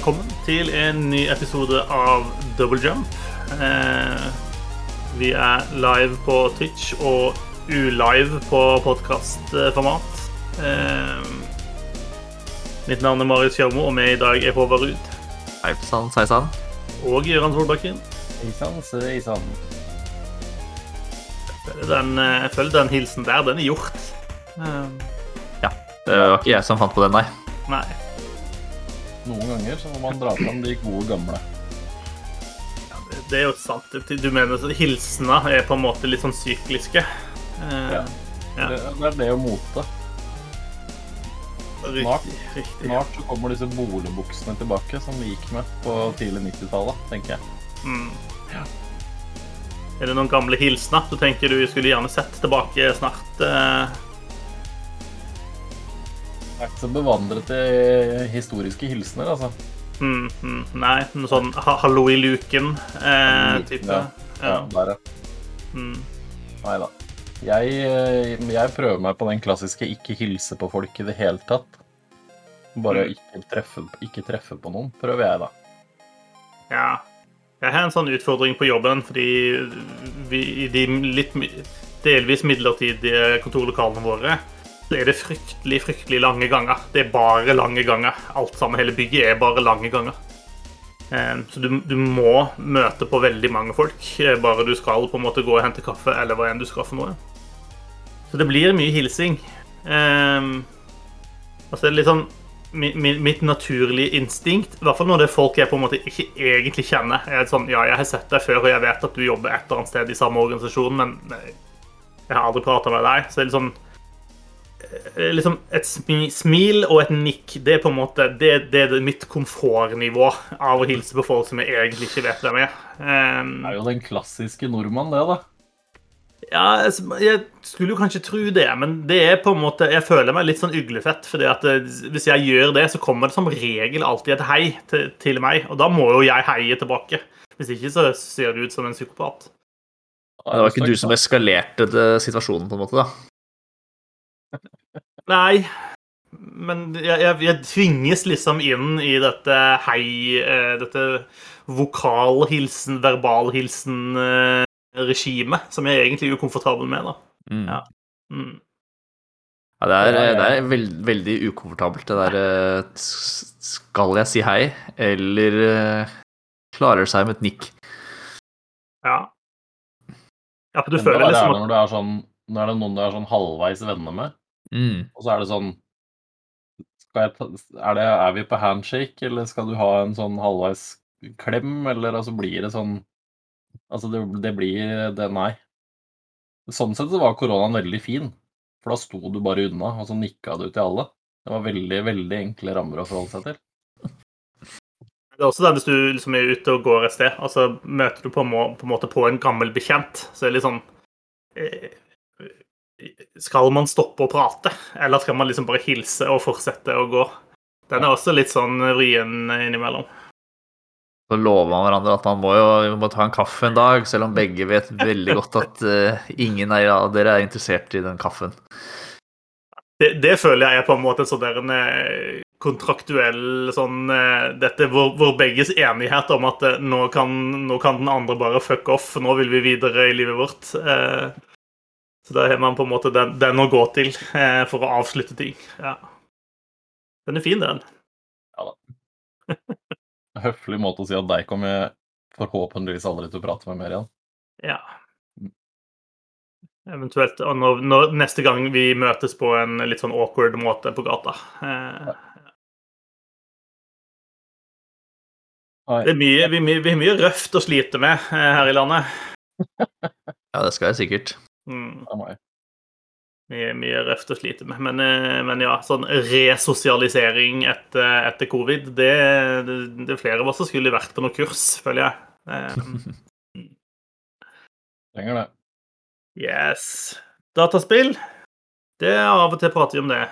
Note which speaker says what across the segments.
Speaker 1: velkommen til en ny episode av Double Jump. Eh, vi er live på Twitch og ulive på podkastformat. Eh, mitt navn er Marius Kjørmo, og med i dag er Håvard Ruud.
Speaker 2: Hei sann, sei sann.
Speaker 1: Og Gøran Solbakken.
Speaker 3: Eisann, sveisann.
Speaker 1: Den, eh, jeg føler den hilsen der, den er gjort. Eh,
Speaker 2: Det var ikke jeg som fant på den, nei.
Speaker 1: nei.
Speaker 3: Noen ganger så må man dra fram de gode gamle.
Speaker 1: Det er jo sant. Du mener at hilsena er på en måte litt sånn sykliske? Eh,
Speaker 3: Ja.
Speaker 1: Ja.
Speaker 3: Det, det er det å mote. Snart.
Speaker 1: Riktig.
Speaker 3: Snart så kommer disse bolebuksene tilbake, som vi gikk med på tidlig 90-tallet, tenker jeg.
Speaker 1: Mm. Er det noen gamle hilsener du tenker du skulle gjerne sett tilbake snart? eh?
Speaker 3: Er ikke så bevandret i historiske hilsener, altså.
Speaker 1: Mm, mm, nei, noe sånn ha 'hallo i luken' eh.
Speaker 3: Ja, Ja. der, ja.
Speaker 1: Mm.
Speaker 3: Nei da. Jeg, eh, jeg prøver meg på den klassiske ikke hilse på folk i det hele tatt. Bare
Speaker 1: Mm.
Speaker 3: ikke, treffe, ikke treffe på noen, prøver jeg, da.
Speaker 1: ja. Jeg har en sånn utfordring på jobben fordi vi, i de litt delvis midlertidige kontorlokalene våre så er det fryktelig, fryktelig lange ganger. Det er bare lange ganger. Alt sammen, hele bygget er bare lange ganger. Eh, Så du, du må møte på veldig mange folk, eh, bare du skal på en måte gå og hente kaffe, eller hva enn du skal for noe. Så det blir mye hilsing. Altså, det er litt sånn mi- mi- Mitt naturlige instinkt, i hvert fall når det er folk jeg på en måte ikke egentlig kjenner er sånn, Ja, jeg har sett deg før, og jeg vet at du jobber et eller annet sted i samme organisasjon, men jeg har aldri prata med deg. Så det er litt sånn liksom Et smil og et nikk det er på en måte det, det er mitt komfortnivå av å hilse på folk som jeg egentlig ikke vet hvem er. Um,
Speaker 3: Det er jo den klassiske nordmann, det, da.
Speaker 1: ja, altså, jeg skulle jo kanskje tro det, men det er på en måte Jeg føler meg litt sånn uglefett. fordi at eh, hvis jeg gjør det, så kommer det som regel alltid et hei til, til meg. Og da må jo jeg heie tilbake. Hvis ikke så ser du ut som en psykopat.
Speaker 2: Det var ikke du som eskalerte det, situasjonen, på en måte, da.
Speaker 1: Nei, men jeg, jeg, jeg tvinges liksom inn i dette hei eh, Dette vokalhilsen, verbalhilsen-regimet, som jeg er egentlig ukomfortabel med, da.
Speaker 2: Mm.
Speaker 1: Ja. Mm.
Speaker 2: Ja, det er, det er veld, veldig ukomfortabelt, det der eh, Skal jeg si hei, eller eh, klarer seg med et nikk?
Speaker 1: Ja. Ja, for du
Speaker 3: men
Speaker 1: føler
Speaker 3: er
Speaker 1: liksom at
Speaker 3: når det er sånn Når det er noen du er sånn halvveis venner med,
Speaker 2: Mm.
Speaker 3: og så er det sånn skal jeg ta, er, det, er vi på handshake, eller skal du ha en sånn halvveis klem, eller altså blir det sånn Altså, det, det blir det Nei. Sånn sett så var koronaen veldig fin, for da sto du bare unna, og så nikka du til alle. Det var veldig, veldig enkle rammer å forholde seg til.
Speaker 1: Det er også det hvis du liksom er ute og går et sted, og så møter du på, en må, på en måte på en gammel bekjent, så er det litt sånn eh, Skal man stoppe å prate, eller skal man liksom bare hilse og fortsette å gå? Den er også litt sånn vrien innimellom.
Speaker 2: Så lover man hverandre at man må jo må ta en kaffe en dag, selv om begge vet veldig godt at uh, ingen av dere er interessert i den kaffen.
Speaker 1: Det, det føler jeg er på en måte en sånn eh, kontraktuell sånn eh, Dette hvor, hvor begges enighet om at nå kan, nå kan den andre bare fuck off, nå vil vi videre i livet vårt. Eh, Så da har man på en måte den, den å gå til eh, for å avslutte ting. Ja. Den er fin, den. Ja da.
Speaker 3: Høflig måte å si at deg kommer jeg forhåpentligvis aldri til å prate med mer igjen.
Speaker 1: Ja. Eventuelt og når, når, neste gang vi møtes på en litt sånn awkward måte på gata. Eh, det er mye, vi, vi, vi er mye røft å slite med eh, her i landet.
Speaker 2: Ja, det skal jeg sikkert.
Speaker 1: Mm. Mye, mye røft å slite med. Men, eh, men ja, sånn resosialisering etter, etter covid, det, det, det er flere av oss som skulle vært på noe kurs, føler jeg. Eh,
Speaker 3: Trenger det.
Speaker 1: yes. Dataspill. Det er av og til prater vi om det.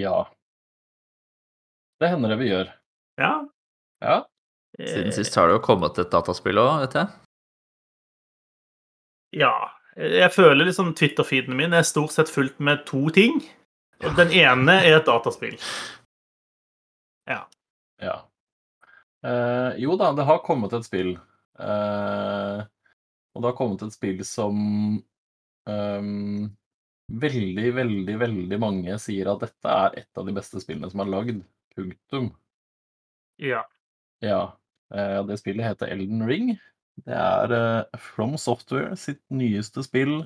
Speaker 3: Ja. Det hender det vi gjør.
Speaker 1: Ja.
Speaker 3: Ja.
Speaker 2: Siden sist har det jo kommet et dataspill òg, vet jeg.
Speaker 1: Ja. Jeg føler liksom Twitter-feeden min er stort sett fullt med to ting. Den ene er et dataspill. Ja.
Speaker 3: Ja. Eh, jo da, det har kommet et spill. Eh, og det har kommet et spill som ehm, veldig, veldig, veldig mange sier at dette er et av de beste spillene som er lagd. Punktum.
Speaker 1: Ja.
Speaker 3: Ja. Eh, det spillet heter Elden Ring. Det er eh, From Software sitt nyeste spill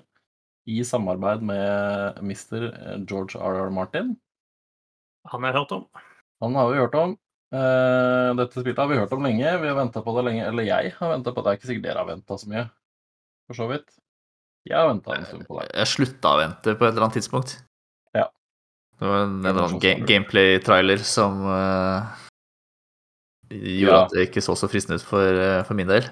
Speaker 3: i samarbeid med Mr. George R.R. Martin.
Speaker 1: Han har jeg hørt om.
Speaker 3: Han har vi hørt om. Eh, dette spillet har vi hørt om lenge. Vi har venta på det lenge. Eller jeg har venta på det. Det er ikke sikkert dere har venta så mye, for så vidt. Jeg har venta en stund på det.
Speaker 2: Jeg slutta å vente på et eller annet tidspunkt.
Speaker 3: Ja.
Speaker 2: Det var en, eller annen ga gameplay-trailer som uh, gjorde
Speaker 3: Ja.
Speaker 2: at det ikke så så fristende ut for, eh, for min del.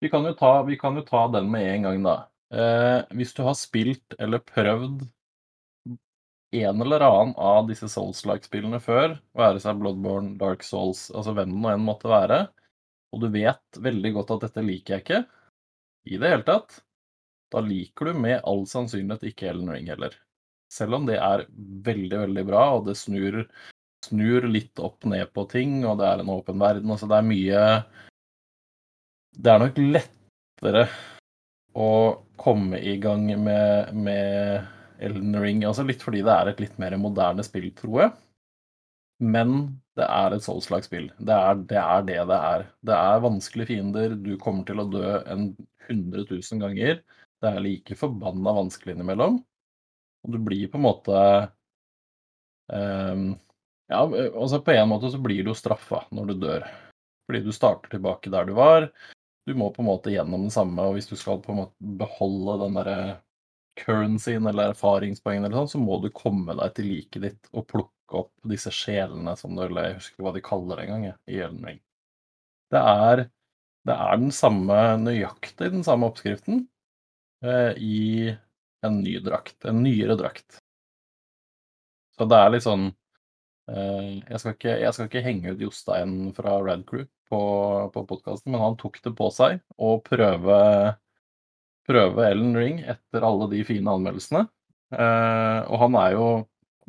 Speaker 3: Vi kan, ta, vi kan jo ta den med en gang, da. Eh, hvis du har spilt eller prøvd en eller annen av disse Souls-like-spillene før, være seg Bloodborne, Dark Souls, altså hvem det nå enn måtte være, og du vet veldig godt at dette liker jeg ikke i det hele tatt, da liker du med all sannsynlighet ikke Ellen Ring heller. Selv om det er veldig, veldig bra, og det snur, snur litt opp ned på ting, og det er en åpen verden. Altså det er mye Det er nok lettere å komme i gang med, med Elden Ring, altså litt fordi det er et litt mer moderne spill, tror jeg. Men det er et Souls-like spill. Det er, det er det det er. Det er vanskelige fiender, du kommer til å dø en 100 000 ganger. Det er like forbanna vanskelig innimellom. Og du blir på en måte um, Ja, altså på en måte så blir du straffa når du dør. Fordi du starter tilbake der du var. Du må på en måte gjennom det samme, og hvis du skal på en måte beholde den derre currencyen eller erfaringspoengene eller sånn, så må du komme deg til liket ditt og plukke opp disse sjelene som du Eller jeg husker ikke hva de kaller det engang, i Elden Ring. Det er, det er den samme, nøyaktig den samme oppskriften eh, i en ny drakt. En nyere drakt. Så det er litt sånn jeg, skal ikke, jeg skal ikke henge ut Jostein fra Rad Crew på, på podkasten, men han tok det på seg å prøve prøve Ellen Ring etter alle de fine anmeldelsene. Eh, og han er jo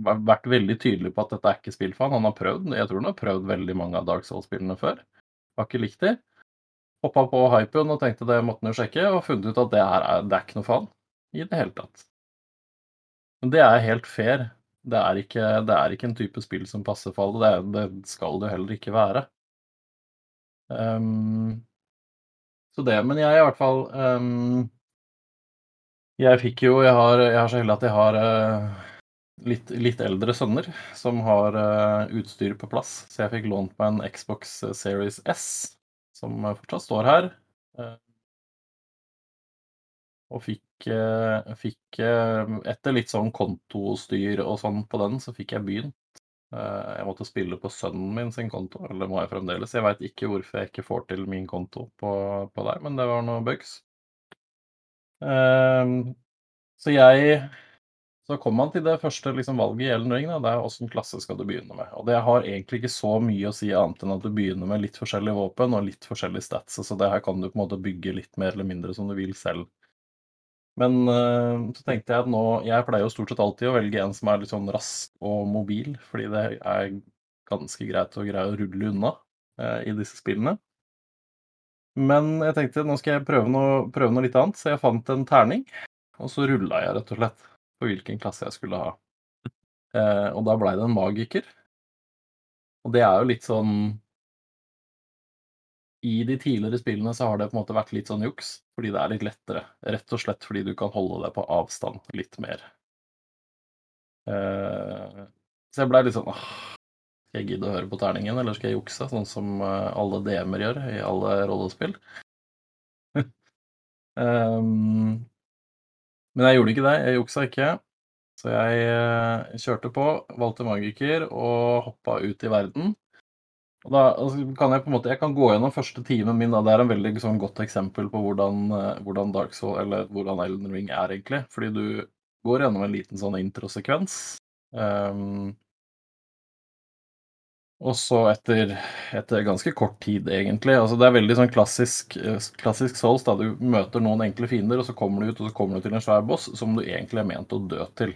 Speaker 3: vært veldig tydelig på at dette er ikke spill for han. Han har prøvd, jeg tror han har prøvd veldig mange av Dark Souls-spillene før. Har ikke likt de. Hoppa på hypen og tenkte det måtte han jo sjekke, og funnet ut at det, er, det er ikke noe faen i det hele tatt. Men det er helt fair. Det er ikke, det er ikke en type spill som passer for alle. Det, er- det skal det heller ikke være. Um, så det, men jeg i hvert fall um, Jeg fikk jo Jeg har, jeg har så heldig at jeg har uh, litt, litt eldre sønner som har uh, utstyr på plass. Så jeg fikk lånt meg en Xbox Series S, som fortsatt står her. Uh, og fikk, fikk eh, Etter litt sånn kontostyr og sånn på den, så fikk jeg begynt. Eh, Jeg måtte spille på sønnen min sin konto, eller må jeg fremdeles. Jeg veit ikke hvorfor jeg ikke får til min konto på, på der, men det var noe bugs. Så jeg Så kom man til det første liksom, valget i Ellen Ring. Da. Det er åssen klasse skal du begynne med. Og det har egentlig ikke så mye å si annet enn at du begynner med litt forskjellige våpen og litt forskjellige stats. Så det her kan du på en måte bygge litt mer eller mindre som du vil selv. Men eh, så tenkte jeg at nå Jeg pleier jo stort sett alltid å velge en som er litt sånn rask og mobil, fordi det er ganske greit å greie å rulle unna eh, i disse spillene. Men jeg tenkte nå skal jeg prøve noe, prøve noe litt annet, så jeg fant en terning. Og så rulla jeg rett og slett på hvilken klasse jeg skulle ha. Eh, og da blei det en magiker. Og det er jo litt sånn I de tidligere spillene så har det på en måte vært litt sånn juks, fordi det er litt lettere. Rett og slett fordi du kan holde deg på avstand litt mer. Uh, så jeg blei litt sånn åh, Skal jeg gidde å høre på terningen, eller skal jeg jukse, sånn som eh, alle DM-er gjør i alle rollespill? um, men jeg gjorde ikke det. Jeg juksa ikke. Så jeg eh, kjørte på, valgte magiker og hoppa ut i verden. Da altså, kan jeg på en måte, jeg kan gå gjennom første timen min. Da. Det er en veldig sånn, godt eksempel på hvordan, eh, hvordan Dark Soul, eller hvordan Elden Ring er, egentlig. Fordi du går gjennom en liten sånn introsekvens. Um, og så etter, etter ganske kort tid, egentlig altså Det er veldig sånn klassisk, eh, klassisk Souls. da Du møter noen enkle fiender, og så kommer du ut og så kommer du til en svær boss som du egentlig er ment å dø til.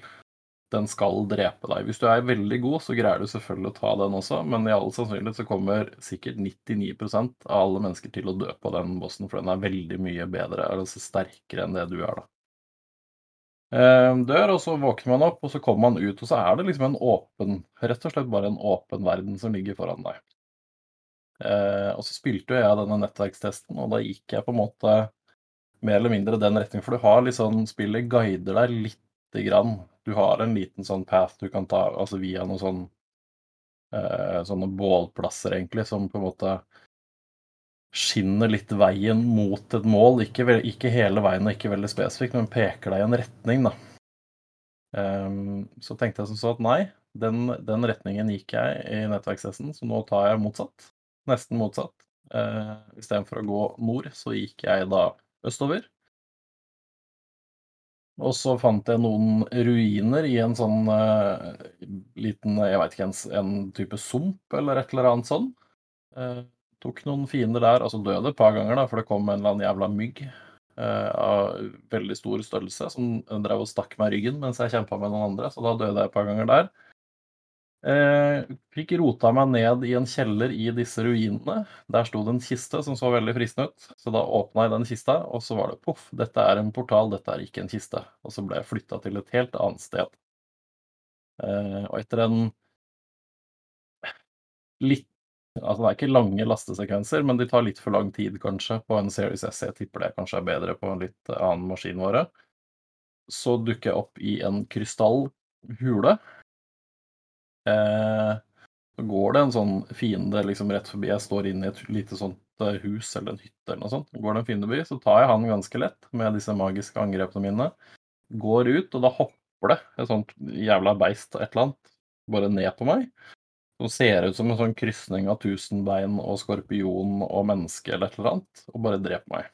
Speaker 3: Den skal drepe deg. Hvis du er veldig god, så greier du selvfølgelig å ta den også, men i all sannsynlighet så kommer sikkert 99% av alle mennesker til å dø på den bossen, for den er veldig mye bedre, altså sterkere enn det du er, da. Eh, dør, og så våkner man opp, og så kommer man ut, og så er det liksom en åpen Rett og slett bare en åpen verden som ligger foran deg. Eh, og så spilte jo jeg denne nettverkstesten, og da gikk jeg på en måte mer eller mindre den retningen, for du har litt sånn Spillet guider deg lite grann. Du har en liten sånn path du kan ta altså via noen sånn eh, sånne bålplasser, egentlig, som på en måte skinner litt veien mot et mål. Ikke, ikke hele veien og ikke veldig spesifikt, men peker deg i en retning, da. Um, så tenkte jeg som så at nei, den, den retningen gikk jeg i nettverksessen, så nå tar jeg motsatt. Nesten motsatt. Uh, Istedenfor å gå nord, så gikk jeg da østover. Og så fant jeg noen ruiner i en sånn uh, liten, jeg veit ikke, en, en type sump eller et eller annet sånn. Uh, tok noen fiender der, altså døde et par ganger, da, for det kom en eller annen jævla mygg uh, av veldig stor størrelse som drev og stakk meg i ryggen mens jeg kjempa med noen andre, så da døde jeg et par ganger der. Eh, fikk rota meg ned i en kjeller i disse ruinene. Der sto det en kiste som så veldig fristende ut, så da åpna jeg den kista, og så var det poff, dette er en portal, dette er ikke en kiste. Og så ble jeg flytta til et helt annet sted. Eh, og etter en litt Altså det er ikke lange lastesekvenser, men de tar litt for lang tid, kanskje, på en Series S. Jeg tipper det kanskje er bedre på en litt annen maskinvare. Så dukker jeg opp i en krystallhule. Eh, så går det en sånn fiende liksom rett forbi. Jeg står inne i et lite sånt eh, hus eller en hytte eller noe sånt. Går det en fiende forbi, så tar jeg han ganske lett med disse magiske angrepene mine. Går ut, og da hopper det et sånt jævla beist et eller annet bare ned på meg. Som ser ut som en sånn krysning av tusenbein og skorpion og menneske eller et eller annet, og bare dreper meg.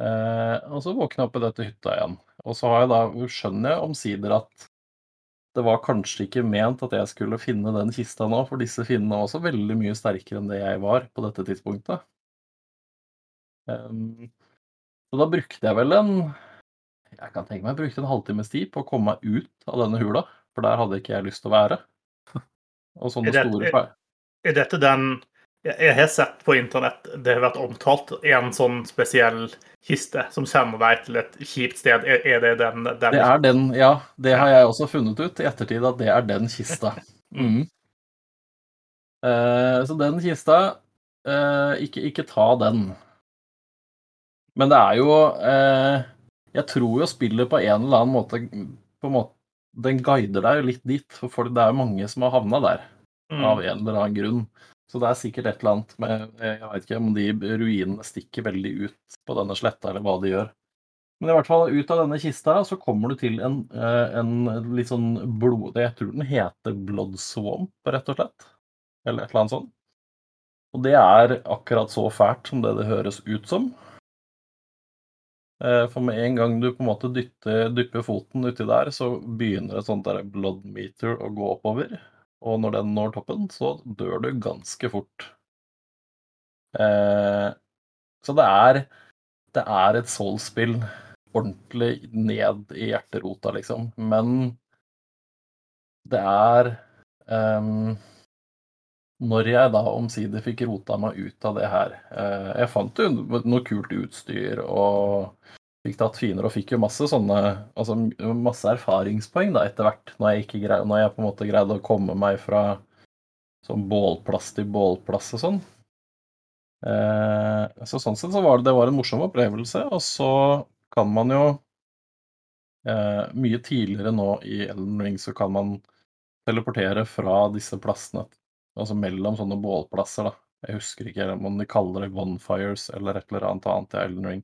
Speaker 3: Eh, og så våkner jeg opp i dette hytta igjen. Og så har jeg da, skjønner jeg omsider at det var kanskje ikke ment at jeg skulle finne den kista nå, for disse finnene var også veldig mye sterkere enn det jeg var på dette tidspunktet. Um, så da brukte jeg vel en Jeg kan tenke meg jeg brukte en halvtimes tid på å komme meg ut av denne hula, for der hadde ikke jeg lyst til å være. Og sånne
Speaker 1: Er dette,
Speaker 3: store er,
Speaker 1: Er dette den jeg har sett på internett det har vært omtalt en sånn spesiell kiste som sender deg til et kjipt sted. Er, det den, den
Speaker 3: Det er den, ja. Det har jeg også funnet ut i ettertid, at det er den kista. Mm. Uh, så den kista uh, ikke, ikke ta den. Men det er jo uh, Jeg tror jo spillet på en eller annen måte på en måte, Den guider deg jo litt dit, for det er jo mange som har havna der
Speaker 1: Mm.
Speaker 3: av en eller annen grunn. Så det er sikkert et eller annet med Jeg vet ikke om de ruinene stikker veldig ut på denne sletta, eller hva de gjør. Men i hvert fall ut av denne kista så kommer du til en, eh, en litt sånn blod... Jeg tror den heter Blood Swamp, rett og slett. Eller et eller annet sånt. Og det er akkurat så fælt som det det høres ut som. Eh, For med en gang du på en måte dypper foten uti der, så begynner et sånt der blood meter å gå oppover. Og når den når toppen, så dør du ganske fort. Eh, så det er Det er et soul-spill ordentlig ned i hjerterota, liksom. Men det er eh, Når jeg da omsider fikk rota meg ut av det her eh, Jeg fant jo noe kult utstyr og fikk tatt fiender og fikk jo masse sånne Altså masse erfaringspoeng da etter hvert, når jeg, ikke greide, når jeg på en måte greide å komme meg fra sånn bålplass til bålplass og sånn. Eh, så sånn sett så var det, det var en morsom opplevelse, og så kan man jo eh, Mye tidligere nå i Elden Ring så kan man teleportere fra disse plassene, altså mellom sånne bålplasser, da. Jeg husker ikke om de kaller det bonfires eller et eller annet annet i Elden Ring.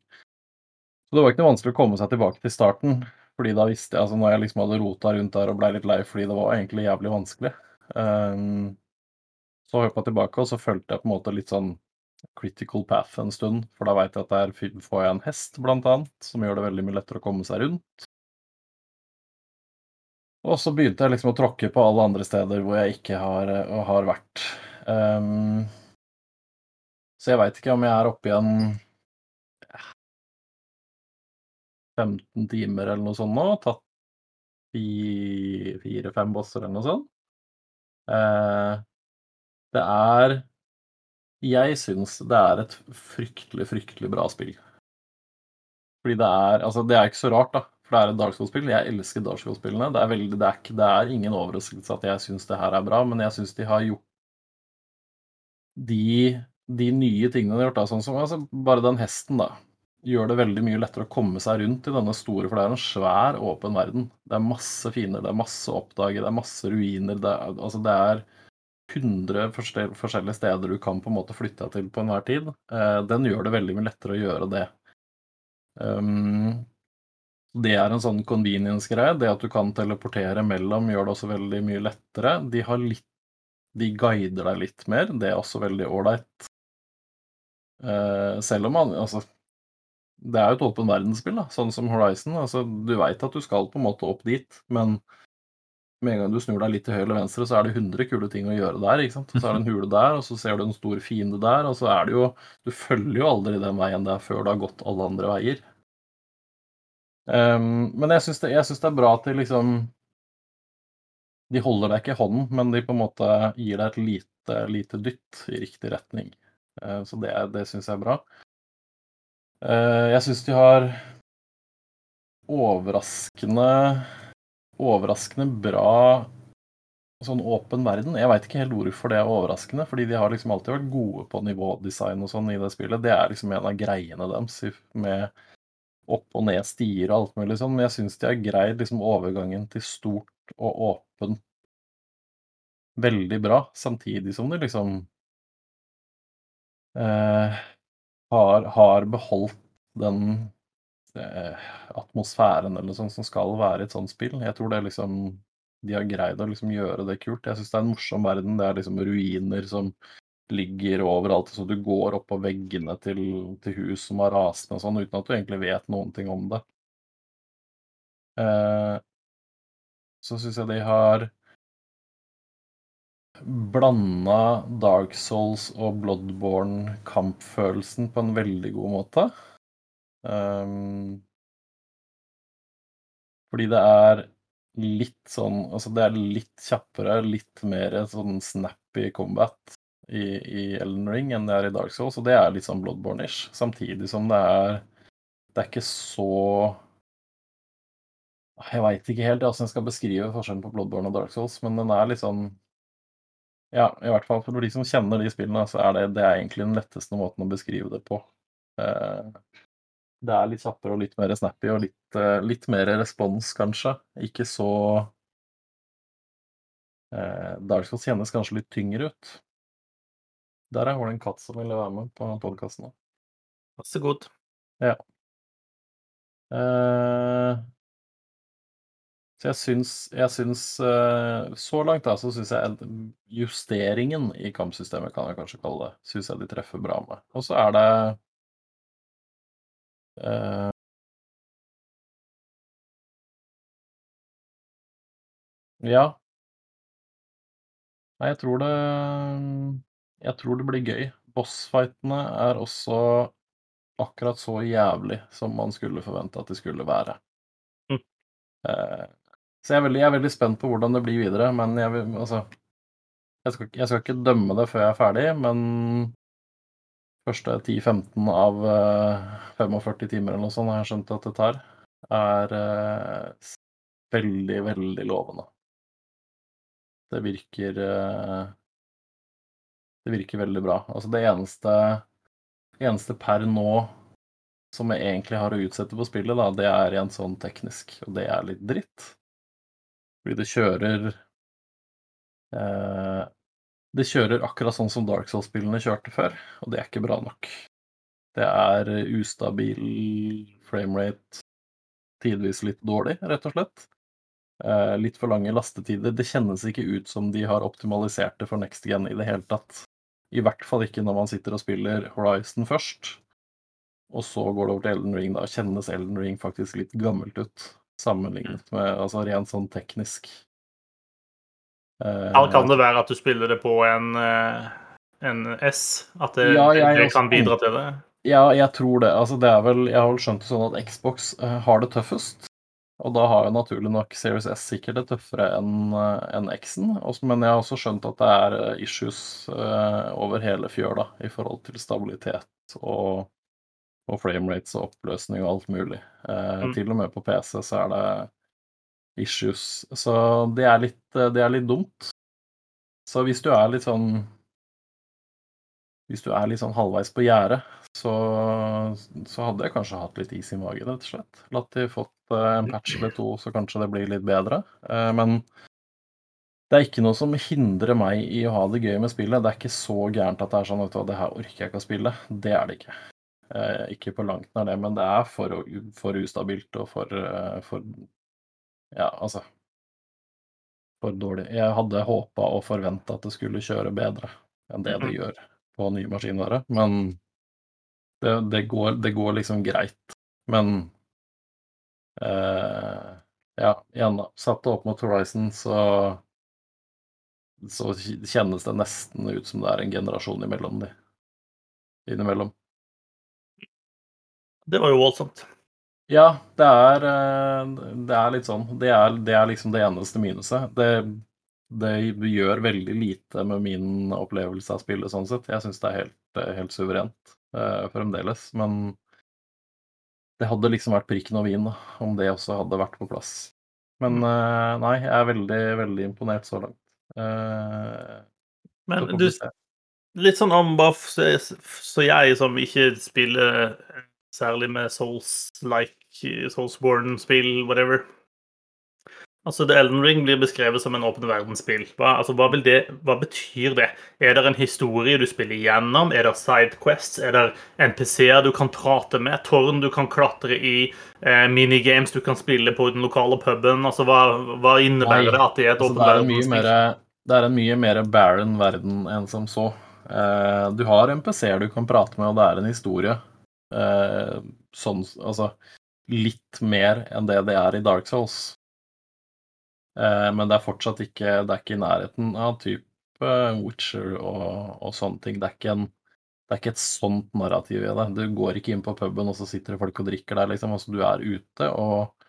Speaker 3: Så det var ikke noe vanskelig å komme seg tilbake til starten, fordi da visste jeg, altså når jeg liksom hadde rota rundt der og blei litt lei fordi det var egentlig jævlig vanskelig, um, så hoppa jeg tilbake, og så fulgte jeg på en måte litt sånn critical path en stund, for da veit jeg at der får jeg en hest, blant annet, som gjør det veldig mye lettere å komme seg rundt. Og så begynte jeg liksom å tråkke på alle andre steder hvor jeg ikke har, eh, har vært. Um, så jeg veit ikke om jeg er oppe igjen 15 timer eller noe sånt nå. Tatt fire-fem bosser eller noe sånt. Eh, det er Jeg syns det er et fryktelig, fryktelig bra spill. Fordi det er Altså, det er ikke så rart, da. For det er et Dark. Jeg elsker Dark. Det, det, det er ingen overraskelse at jeg syns det her er bra, men jeg syns de har gjort de, de nye tingene de har gjort, da, sånn som altså, bare den hesten, da, gjør det veldig mye lettere å komme seg rundt i denne store, for det er en svær, åpen verden. Det er masse fiender, det er masse å oppdage, det er masse ruiner. Det er, altså, det er 100 forskjellige steder du kan på en måte flytte deg til på enhver tid. Eh, den gjør det veldig mye lettere å gjøre det. Um, det er en sånn convenience-greie. Det at du kan teleportere mellom, gjør det også veldig mye lettere. De litt De guider deg litt mer. Det er også veldig ålreit. Eh, selv om man Altså, det er jo et åpen verdensspill, da, sånn som Horizon. Altså, du veit at du skal på en måte opp dit, men med en gang du snur deg litt til høyre eller venstre, så er det 100 kule ting å gjøre der. ikke sant? Så er det en hule der, og så ser du en stor fiende der, og så er det jo Du følger jo aldri den veien der før du har gått alle andre veier. Um, men jeg syns det, det er bra at de liksom De holder deg ikke i hånden, men de på en måte gir deg et lite, lite dytt i riktig retning. Uh, så det, det syns jeg er bra. Eh, jeg syns de har overraskende Overraskende bra sånn åpen verden. Jeg veit ikke helt hvorfor det er overraskende, fordi de har liksom alltid vært gode på nivådesign og sånn i det spillet. Det er liksom en av greiene deres med opp og ned stier og alt mulig sånn. Men jeg syns de har greid liksom overgangen til stort og åpent veldig bra, samtidig som de liksom eh, har, har beholdt den eh, atmosfæren eller sånn som skal være i et sånt spill. Jeg tror det liksom De har greid å liksom gjøre det kult. Jeg syns det er en morsom verden. Det er liksom ruiner som ligger overalt, så du går opp på veggene til, til hus som har rast ned og sånn, uten at du egentlig vet noen ting om det. Eh, så syns jeg de har blanda Dark Souls og Bloodborne-kampfølelsen på en veldig god måte. Um, fordi det er litt sånn Altså, det er litt kjappere, litt mer sånn snappy combat i, i Elden Ring enn det er i Dark Souls, og det er litt sånn Bloodborne-ish. Samtidig som det er Det er ikke så Jeg veit ikke helt hvordan jeg skal beskrive forskjellen på Bloodborne og Dark Souls, men den er litt sånn Ja, i hvert fall for de som kjenner de spillene, så er det, det er egentlig den letteste måten å beskrive det på. Eh, det er litt kjappere og litt mer snappy og litt, eh, litt mer respons, kanskje. Ikke så eh, Dark Souls kjennes kanskje litt tyngre ut. Der er det en katt som ville være med på podkasten.
Speaker 1: Vær så god.
Speaker 3: Eh, så jeg syns, jeg syns eh, Så langt da, så syns jeg justeringen i kampsystemet, kan jeg kanskje kalle det, syns jeg de treffer bra med. Og så er det uh, Ja. Nei, jeg tror det Jeg tror det blir gøy. Bossfightene er også akkurat så jævlig som man skulle forvente at de skulle være.
Speaker 1: Mm.
Speaker 3: Eh, så jeg er, veldig, jeg er veldig spent på hvordan det blir videre, men jeg vil altså jeg skal, jeg skal ikke dømme det før jeg er ferdig, men første 10-15 av eh, 45 timer eller noe sånt har jeg skjønt at det tar, er uh, veldig, veldig lovende. Det virker uh, Det virker veldig bra. Altså det eneste eneste per nå som jeg egentlig har å utsette på spillet, da, det er rent sånn teknisk, og det er litt dritt. Fordi det kjører eh, Det kjører akkurat sånn som Dark Souls-spillene kjørte før, og det er ikke bra nok. Det er ustabil framerate, tidvis litt dårlig, rett og slett. Eh, litt for lange lastetider. Det kjennes ikke ut som de har optimalisert det for next gen i det hele tatt. I hvert fall ikke når man sitter og spiller Horizon først, og så går det over til Elden Ring. Da kjennes Elden Ring faktisk litt gammelt ut, sammenlignet med altså rent sånn teknisk. Eh,
Speaker 1: Her kan det være at du spiller det på en, eh, en S. At det,
Speaker 3: Ja, jeg
Speaker 1: det kan bidra til det.
Speaker 3: Ja, jeg tror det. Altså, det er vel Jeg har vel skjønt det sånn at Xbox eh, har det tøffest. Og da har jo naturlig nok Series S sikkert det tøffere enn en X-en. Men jeg har også skjønt at det er eh, issues eh, over hele fjøla i forhold til stabilitet og, og framerates og oppløsning og alt mulig. Eh,
Speaker 1: Mm.
Speaker 3: Til og med på PC så er det issues. Så det er litt, eh, det er litt dumt. Så hvis du er litt sånn Hvis du er litt sånn halvveis på gjerdet, så, så hadde jeg kanskje hatt litt is i magen, rett og slett. Latt de fått eh, en patch eller to, så kanskje det blir litt bedre. Eh, Men det er ikke noe som hindrer meg i å ha det gøy med spillet. Det er ikke så gærent at det er sånn at det her orker jeg ikke å spille. Det er det ikke. Eh, Ikke på langt nær det, men det er for, for ustabilt og for, eh, for Ja, altså For dårlig. Jeg hadde håpa og forventa at det skulle kjøre bedre enn det det
Speaker 1: Mhm.
Speaker 3: gjør på nye maskinvare, men det, det, går, det går liksom greit. Men eh, ja, igjen, da. Satt det opp mot Horizon, så så kjennes det nesten ut som det er en generasjon imellom de. Innimellom.
Speaker 1: Det var jo voldsomt.
Speaker 3: Ja, det er, eh, det er litt sånn. Det er, det er liksom det eneste minuset. Det, det gjør veldig lite med min opplevelse av spillet sånn sett. Jeg syns det er helt, helt suverent eh, fremdeles. Men det hadde liksom vært prikken vin da, om det også hadde vært på plass. Men eh, nei, jeg er veldig, veldig imponert så langt. Eh,
Speaker 1: Men du, litt sånn om bare så jeg som ikke spiller særlig med Souls-like, Soulsborne-spill, whatever Altså, The Elden Ring blir beskrevet som en åpen verdensspill. Hva, altså, hva, det, hva betyr det? Er det en historie du spiller gjennom? Er det sidequests? Er det NPC-er du kan prate med? Tårn du kan klatre i? Eh, minigames du kan spille på den lokale puben? Altså, hva, hva innebærer
Speaker 3: Nei,
Speaker 1: det at det er et
Speaker 3: Altså,
Speaker 1: åpen
Speaker 3: mye
Speaker 1: verdensspill?
Speaker 3: mer, det er en mye mer barren verden enn som så. Eh, du har NPC-er du kan prate med, og det er en historie. Eh, sånn, altså litt mer enn det det er i Dark Souls. Eh, men det er fortsatt ikke Det er ikke i nærheten av type Witcher og, og sånne ting. Det er, ikke en, det er ikke et sånt narrativ i det. Du går ikke inn på puben, og så sitter det folk og drikker der, liksom. Altså, du er ute og,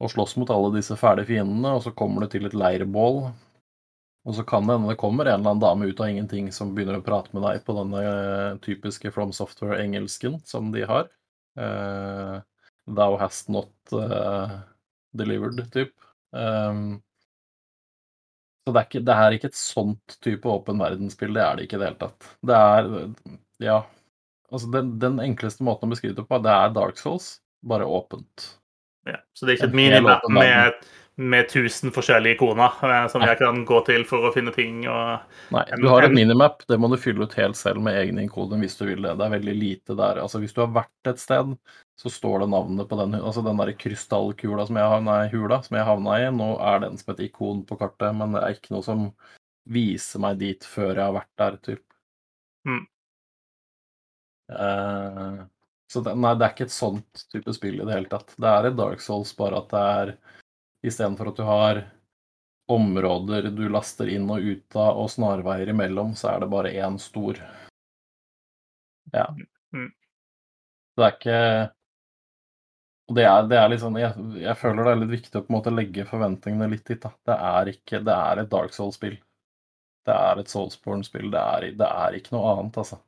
Speaker 3: og slåss mot alle disse fæle fiendene, og så kommer du til et leirbål. Og så kan det hende det kommer en eller annen dame ut av ingenting som begynner å prate med deg på denne eh, typiske From Software-engelsken som de har. Uh, Thou hast not uh, delivered, typ. Um, så det er, ikke, det er ikke et sånt type åpen verdensspill, det er det ikke i det hele tatt. Det er Ja. Altså, den, den enkleste måten å beskrive det på, det er Dark Souls, bare åpent.
Speaker 1: Ja, så det er ikke et minimap med, med 1000 forskjellige ikoner eh, som jeg kan gå til for å finne ting og
Speaker 3: Nei, du har et
Speaker 1: en-
Speaker 3: minimap, det må du fylle ut helt selv med egne ikoner hvis du vil det. Det er veldig lite der. Altså Hvis du har vært et sted, så står det navnet på den altså den der krystallkula som jeg havna i, hula som jeg havna i. Nå er den som et ikon på kartet, men det er ikke noe som viser meg dit før jeg har vært der, typ.
Speaker 1: Mm.
Speaker 3: Uh, så det, nei, det er ikke et sånt type spill i det hele tatt. Det er et Dark Souls, bare at det er istedenfor at du har områder du laster inn og ut av, og snarveier imellom, så er det bare én stor. Ja.
Speaker 1: Mm.
Speaker 3: Det er ikke og det er, det er sånn, jeg, jeg føler det er litt viktig å på en måte legge forventningene litt dit. da. Det er ikke, det er et Dark Souls-spill. Det er et Soulsborne-spill. Det, det er ikke noe annet, altså.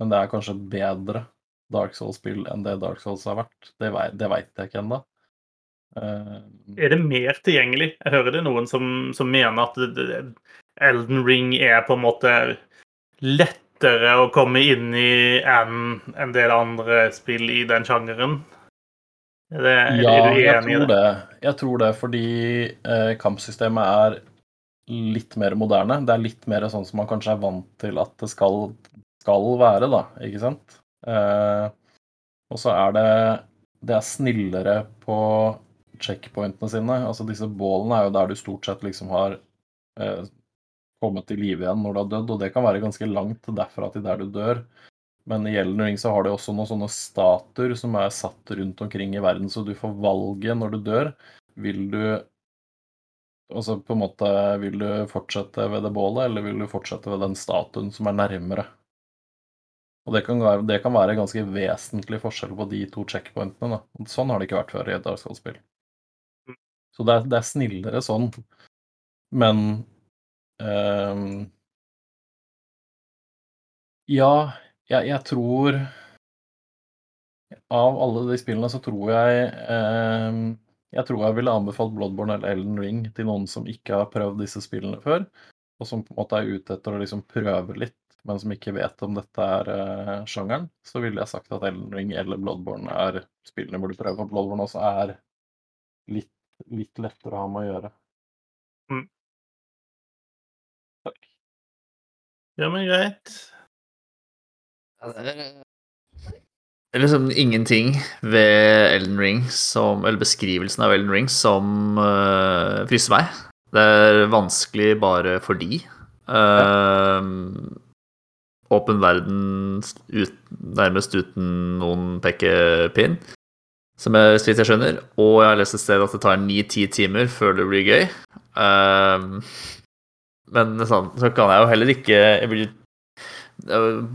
Speaker 3: Men det er kanskje bedre Dark Souls-spill enn det Dark Souls har vært. Det, det veit jeg ikke ennå. Eh,
Speaker 1: Er det mer tilgjengelig? Jeg hører det noen som, som mener at Elden Ring er på en måte lettere å komme inn i enn en del andre spill i den sjangeren. Er, det, er,
Speaker 3: Ja,
Speaker 1: du
Speaker 3: jeg
Speaker 1: enig i det?
Speaker 3: det. Jeg tror det fordi eh, kampsystemet er litt mer moderne. Det er litt mer sånn som man kanskje er vant til at det skal, skal være, da, ikke sant? Eh, og så er det Det er snillere på checkpointene sine. Altså disse bålene er jo der du stort sett liksom har eh, kommet til live igjen når du har dødd, og det kan være ganske langt derfra til der du dør. Men i Elden Ring så har de også noen sånne statuer som er satt rundt omkring i verden, så du får valget når du dør. Vil du Altså på en måte Vil du fortsette ved det bålet, eller vil du fortsette ved den statuen som er nærmere? Og det kan, være, det kan være ganske vesentlig forskjell på de to checkpointene. Da. Sånn har det ikke vært før i et Dark Souls-spill. Så det er, det er, snillere sånn, men um, Ja, jeg, jeg, tror Av alle de spillene så tror jeg um, Jeg tror jeg ville anbefalt Bloodborne eller Elden Ring til noen som ikke har prøvd disse spillene før, og som på en måte er ute etter å liksom prøve litt men som ikke vet om dette er uh, sjangeren, så ville jeg sagt at Elden Ring eller Bloodborne er spillene hvor du prøver. For Bloodborne også er litt, litt lettere å ha med å gjøre.
Speaker 1: Mm.
Speaker 3: Takk.
Speaker 1: Ja, men greit.
Speaker 2: Ja, det er det er liksom ingenting ved Elden Ring som Eller beskrivelsen av Elden Ring som uh, fryser meg. Det er vanskelig bare fordi. Uh, åpen verden ut, nærmest uten noen pekepinn, som jeg, så jeg skjønner. Og jeg har lest et sted at det tar ni-ti timer før det blir gøy. Um, men sånn, så kan jeg jo heller ikke jeg blir,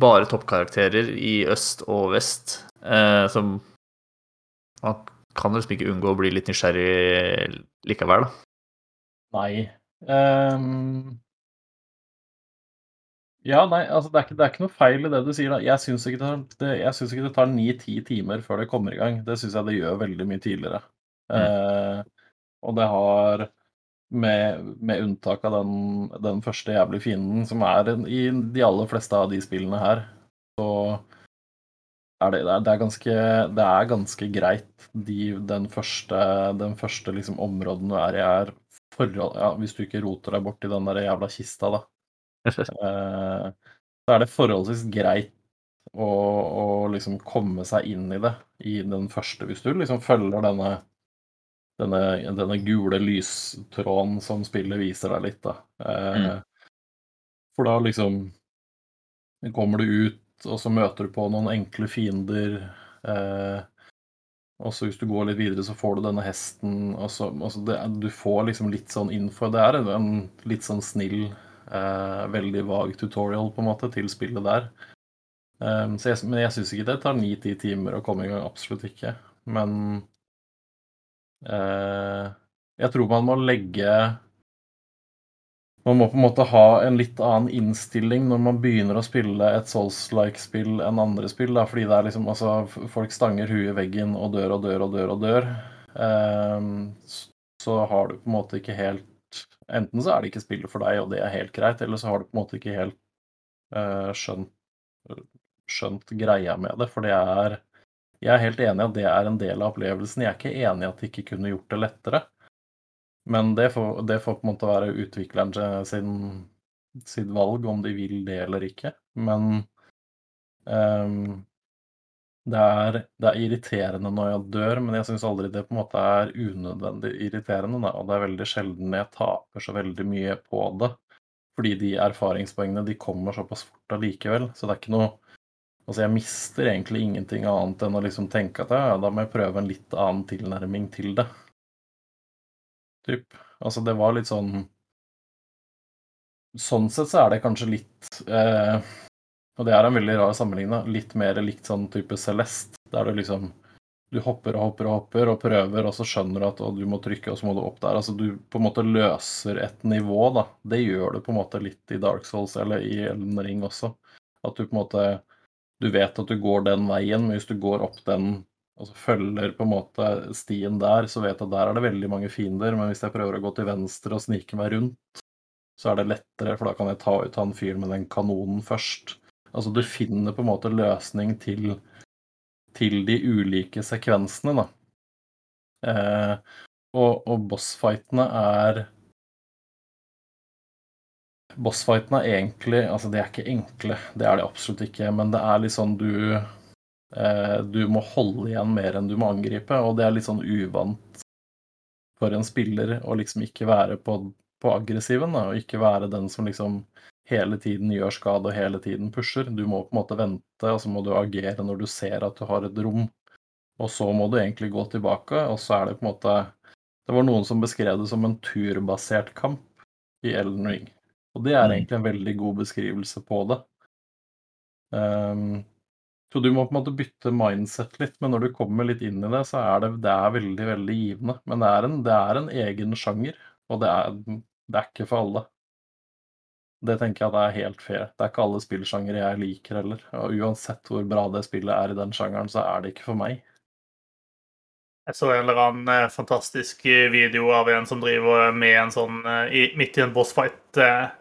Speaker 2: Bare toppkarakterer i øst og vest uh, som Man kan liksom ikke unngå å bli litt nysgjerrig likevel, da.
Speaker 3: Nei. Um, ja, nei, altså det er, ikke, det er, ikke, noe feil i det du sier. da. Jeg syns ikke, ikke, det tar ni-ti timer før det kommer i gang. Det syns jeg det gjør veldig mye tidligere. Mm. Eh, og det har, med, med unntak av den, den, første jævlig fienden, som er i de aller fleste av de spillene her, så er det, det, er, ganske, det er ganske greit. De, den første, den første liksom, områden du er i, er forhold ja, Hvis du ikke roter deg bort i den der jævla kista, da. Eh, så er det forholdsvis greit å, å, liksom komme seg inn i det i den første, hvis du liksom følger denne, denne, denne gule lystråden som spillet viser deg litt, da. Eh, mm. For da liksom kommer du ut, og så møter du på noen enkle fiender. Eh, og så hvis du går litt videre, så får du denne hesten. Og så, altså det, du får liksom litt sånn info. Det er en, en litt sånn snill veldig vag tutorial på en måte til spillet der. Um, jeg, men jeg syns ikke det tar ni-ti timer å komme i gang. Absolutt ikke. Men eh, jeg tror man må legge man må på en måte ha en litt annen innstilling når man begynner å spille et Souls-like-spill enn andre spill. Da, fordi det er liksom, altså, folk stanger huet i veggen og dør og dør og dør og dør. Um, så har du på en måte ikke helt Enten så er det ikke spillet for deg, og det er helt greit, eller så har du på en måte ikke helt uh, skjønt, skjønt, greia med det. For det er Jeg er helt enig i at det er en del av opplevelsen. Jeg er ikke enig i at de ikke kunne gjort det lettere. Men det får, det får på en måte være utvikleren sin, sitt valg om de vil det eller ikke. Men um, det er, det er, irriterende når jeg dør, men jeg syns aldri det på en måte er unødvendig irriterende. Da. Og det er veldig sjelden jeg taper så veldig mye på det. Fordi de erfaringspoengene de kommer såpass fort allikevel. Så det er ikke noe Altså, jeg mister egentlig ingenting annet enn å liksom tenke at ja, da må jeg prøve en litt annen tilnærming til det. Typ. Altså, det var litt sånn Sånn sett så er det kanskje litt eh, og det er en veldig rar sammenligning. Litt mer likt sånn type Celeste, der du liksom du hopper og hopper og hopper og prøver, og så skjønner du at du må trykke, og så må du opp der. Altså du på en måte løser et nivå, da. Det gjør du på en måte litt i Dark Souls eller i Elden Ring også. At du på en måte Du vet at du går den veien, men hvis du går opp den og så følger på en måte stien der, så vet du at der er det veldig mange fiender, men hvis jeg prøver å gå til venstre og snike meg rundt, så er det lettere, for da kan jeg ta ut han fyren med den kanonen først. Altså du finner på en måte løsning til, til de ulike sekvensene, da. Eh, og, og bossfightene er Bossfightene er egentlig Altså, de er ikke enkle, det er de absolutt ikke, men det er litt sånn du eh, Du må holde igjen mer enn du må angripe, og det er litt sånn uvant for en spiller å liksom ikke være på, på aggressiven, da, og ikke være den som liksom hele tiden gjør skade og hele tiden pusher. Du må på en måte vente, og så må du agere når du ser at du har et rom. Og så må du egentlig gå tilbake, og så er det på en måte Det var noen som beskrev det som en turbasert kamp i Elden Ring. Og det er mm. egentlig en veldig god beskrivelse på det. Um, Så du må på en måte bytte mindset litt, men når du kommer litt inn i det, så er det, det er veldig, veldig givende. Men det er en, det er en egen sjanger, og det er, det er ikke for alle. Det tenker jeg er helt fair. Det er ikke alle spillsjangere jeg liker heller. Og uansett hvor bra det spillet er i den sjangeren, så er det ikke for meg.
Speaker 1: Jeg så en eller annen eh, fantastisk eh, video av en som driver med en sånn eh, i, midt i en bossfight eh,